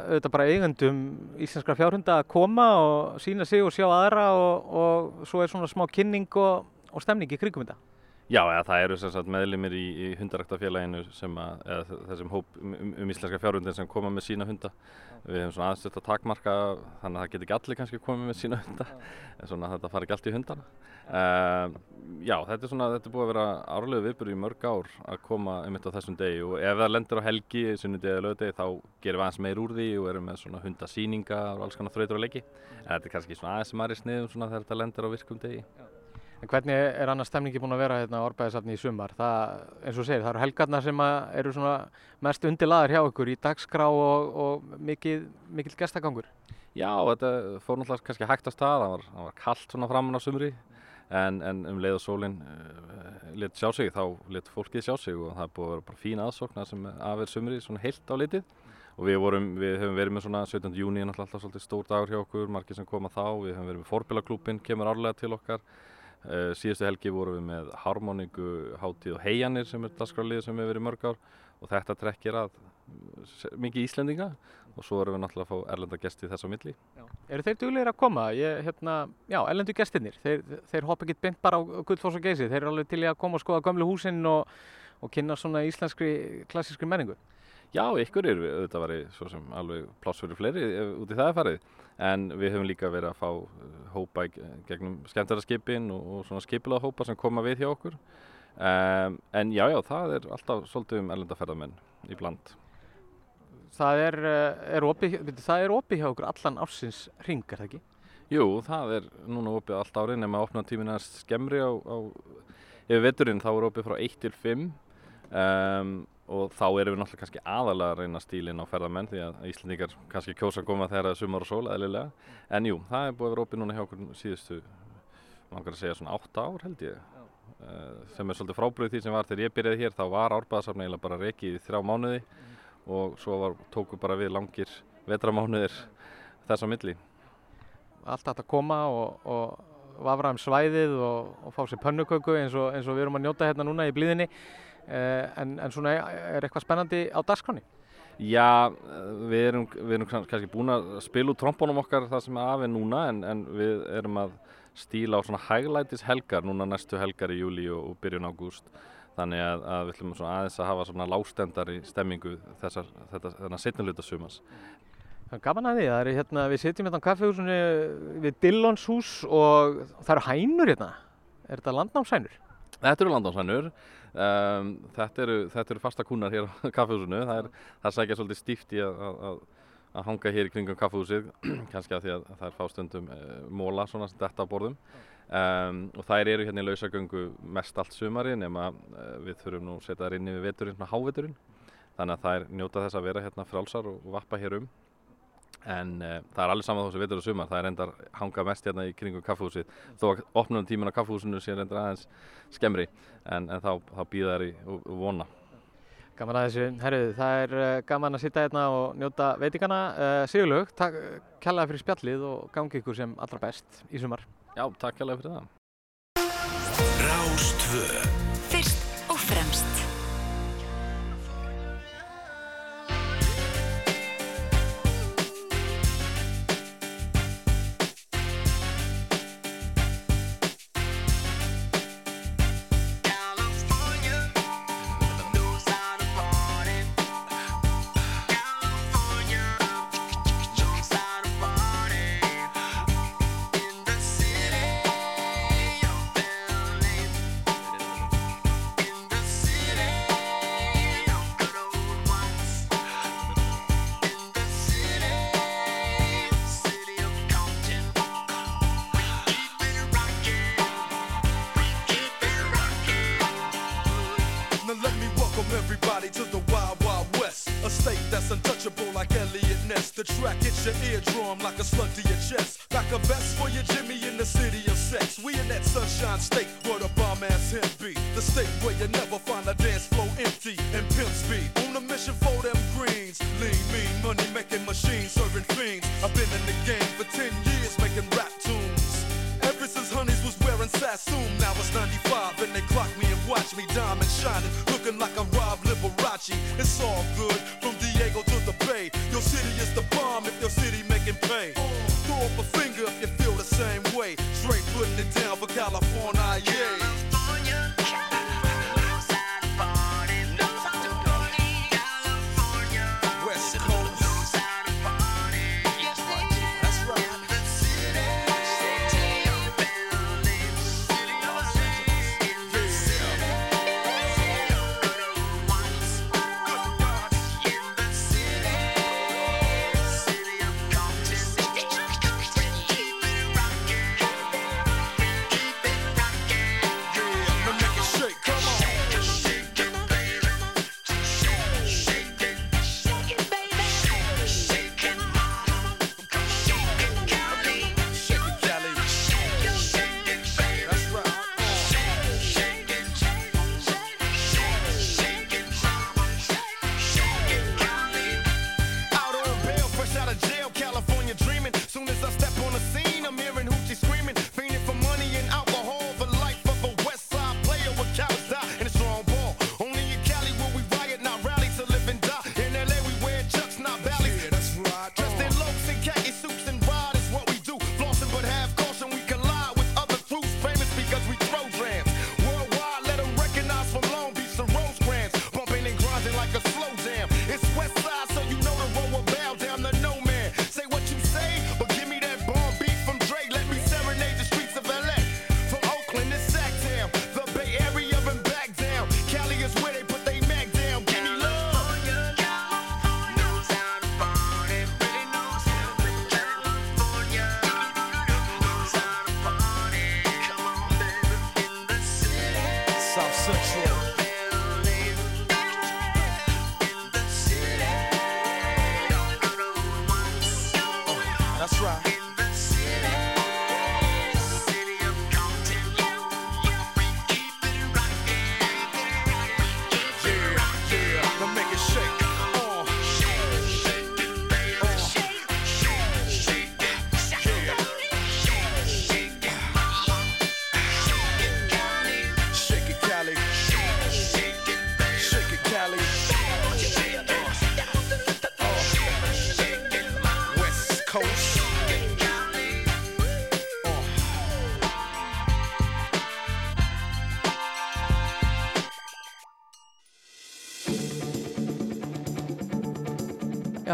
auðvitað bara eigundum íslenskra fjárhunda að koma og sína sig og sjá aðra og, og svo er svona smá kynning og, og stemning í krigum þetta. Já, eða það eru sem sagt meðlimir í, í hundaræktafélaginu sem að, eða þessum hóp um, um, um íslenska fjárhundin sem koma með sína hunda. Við hefum svona aðeins þetta takmarka þannig að það get ekki allir kannski komið með sína hunda en svona þetta fari ekki allt í hundana. Uh, já, þetta er svona, þetta er búið að vera árlegu viðbyrju í mörg ár að koma einmitt á þessum degi og ef það lendur á helgi, sunnudegi eða lögdegi þá gerum við aðeins meir úr því og erum með svona hundasýningar og alls konar þrautur og leiki. En þetta er kannski svona aðeins sem aðri sniðum svona þegar þetta lendur á virkum degi. En hvernig er annars stemningi búin að vera hérna á Árbæðisafni í sumar? Það, eins og segir, það eru helgarnar sem að eru mest undirlaðar hjá ykkur í dagskrá og, og mikið, mikil gestagangur. Já, þetta fór náttúrulega kannski hægt á stað, það var, var kallt svona framan á sumri en, en um leið og sólinn uh, lit sjá sig þá lit fólkið sjá sig og það er búið að vera bara fín aðsóknar sem af er sumri svona heilt á litið og við, vorum, við höfum verið með svona 17. júni alltaf svolítið stór dagur hjá okkur margir sem koma þá, við höfum verið með forbilaklúbin kemur árlega til okkar síðustu helgi vorum við með harmoníku hátíð og heianir sem er dagskrálið sem hefur verið mörg ár. Og þetta trekkir að mikið Íslendinga. Og svo erum við náttúrulega að fá erlenda gesti þess á milli. Eru þeir duglegir að koma? Ég, hérna, já, ellendu gestirnir, þeir, þeir hoppa ekki beint bara á Gullfoss og Geysi, þeir eru alveg til í að koma og skoða gömlu húsinn og, og kynna svona íslenskri klassískri menningu. Já, ykkur eru auðvitað var svo sem alveg pláss fyrir fleiri ef út í það er farið. En við höfum líka verið að fá uh, hópa gegnum skemmtæraskipin og, og svona skipilaða hópa sem koma við hjá okkur. Um, en já, já, það er alltaf svolítið um erlendaferðamenn í bland. Það er, eh, er opið, það er opið hjá okkur allan ársins ring, það ekki? Jú, það er núna opið allt árið nema að opna tímina skemmri á, á yfir veturinn, þá er opið frá 1 til 5 um, og þá erum við náttúrulega kannski aðalega að reyna stílinn á ferðamenn því að Íslandingar kannski kjósa að koma þegar það er sumar og sól eðlilega. En jú, það er búið að vera opið núna hjá okkur síðustu, mangar að segja svona 8 ár held ég. Uh, sem er svolítið frábröð því sem var þegar ég byrjaði hér þá var árbæðasafn eiginlega bara rekið í þrjá mánuði og svo var, tóku bara við langir vetramánuðir þess á milli. Allt hægt að koma og, og vafra um svæðið og, og fá sér pönnuköku eins og, eins og við erum að njóta hérna núna í blíðinni en, en svona er eitthvað spennandi á dagskráni? Já, við erum, við erum kann- kannski búin að spila út trombónum okkar það sem er af er núna en, en við erum að stíla á svona hæglætis helgar núna næstu helgar í júli og, og byrjun ágúst þannig að, að við ætlum aðeins að hafa svona lástendar í stemmingu þessar, þetta, þennan setniluta sumans. Það er gaman að því, það er hérna, við sitjum hérna á kaffehúsinu við Dillons hús og það eru hænur hérna. Er þetta landnámshænur? Þetta eru landnámshænur, um, þetta, eru, þetta eru fasta kúnar hér á kaffehúsinu, það, er, það sækja svolítið stíft í að, að, að hanga hér í kringum kaffehúsið, kannski að því að það er fástundum uh, móla svona sem þetta borðum. Um, og þær eru hérna í lausagöngu mest allt sumari nema uh, við þurfum nú að setja þær inn yfir veturinn, háveturinn. Þannig að þær njóta þess að vera hérna frálsar og, og vappa hér um. En uh, það er alveg saman þó sem vetur og sumar, það er endar hanga mest hérna í kringum kaffehúsið. Þó að opnum tíminn á kaffehúsinu sé endar aðeins skemmri, en, en þá, þá býða þær í vona. Gaman að þessu, herru, það er uh, gaman að sitja hérna og njóta veitingana. Uh, Sigurlaug, takk kjallaði fyrir spjallið og gangi ykkur sem allra best í sumar. Já, takk kjallaði fyrir það.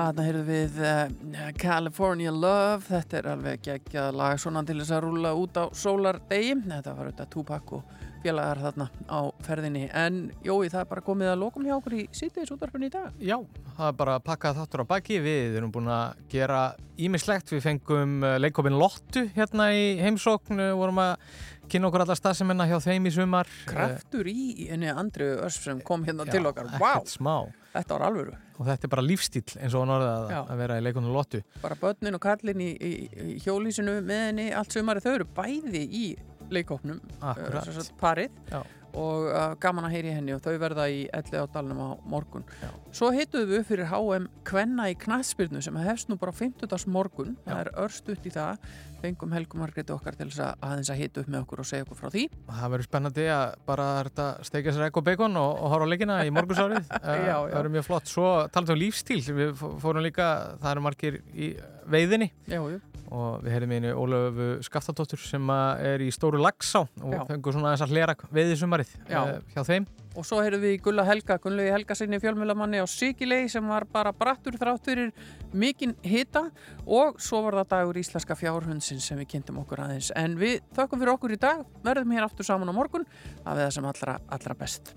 Þarna heyrðum við uh, California Love, þetta er alveg geggjað lag svona til þess að rúla út á sólardegi, þetta var auðvitað Tupac og félagar þarna á ferðinni. En jói, það er bara komið að lokum hjá okkur í sítiðis útvarpunni í dag. Já, það er bara að pakka þáttur á baki. Við erum búin að gera ímislegt við fengum uh, leikopin Lottu hérna í heimsókn. Uh, vorum að kynna okkur alla stafseminna hjá þeim í sumar. Kraftur í henni Andri Örs sem kom hérna til okkar, smá. Þetta var alvöru og þetta er bara lífstíl eins og hann orðið að, að vera í leikunum Lottu bara börnin og kallin í, í, í hjólísinu með henni allt sumari, þau eru bæði í Akkurat. uh, parið Já. Og uh, gaman að heyri henni og þau verða í elli á dalnum á morgun svo hittuðum við upp fyrir HM Kvenna í knattspyrnu sem hefst nú bara á 50. morgun, það er örstutt í það fengum Helgu Margréti okkar til að aðeins að hitta upp með okkur og segja okkur frá því Það verður spennandi að bara steikja sér ekko bacon og, og horfa á leikina í morgunsárið. Já, já. Það verður mjög flott. Svo talaðum við um lífstíl. Við fó- fórum líka, það eru margir í veiðinni. Já. Og við heyrðum einu Ólöfu Skaftadóttur sem er í stóru lagsá og Já. fengum svona þess að hlera veiðisumarið Já. eh, hjá þeim. og svo heyrðum við Gulla Helga, Gunnlegi Helga sinni fjölmjölamanni á Sikilei sem var bara brattur þrátt fyrir mikinn hita og svo var það dagur íslenska fjárhundsins sem við kynntum okkur aðeins en við þökkum fyrir okkur í dag, verðum hér aftur saman á morgun að við það sem allra, allra best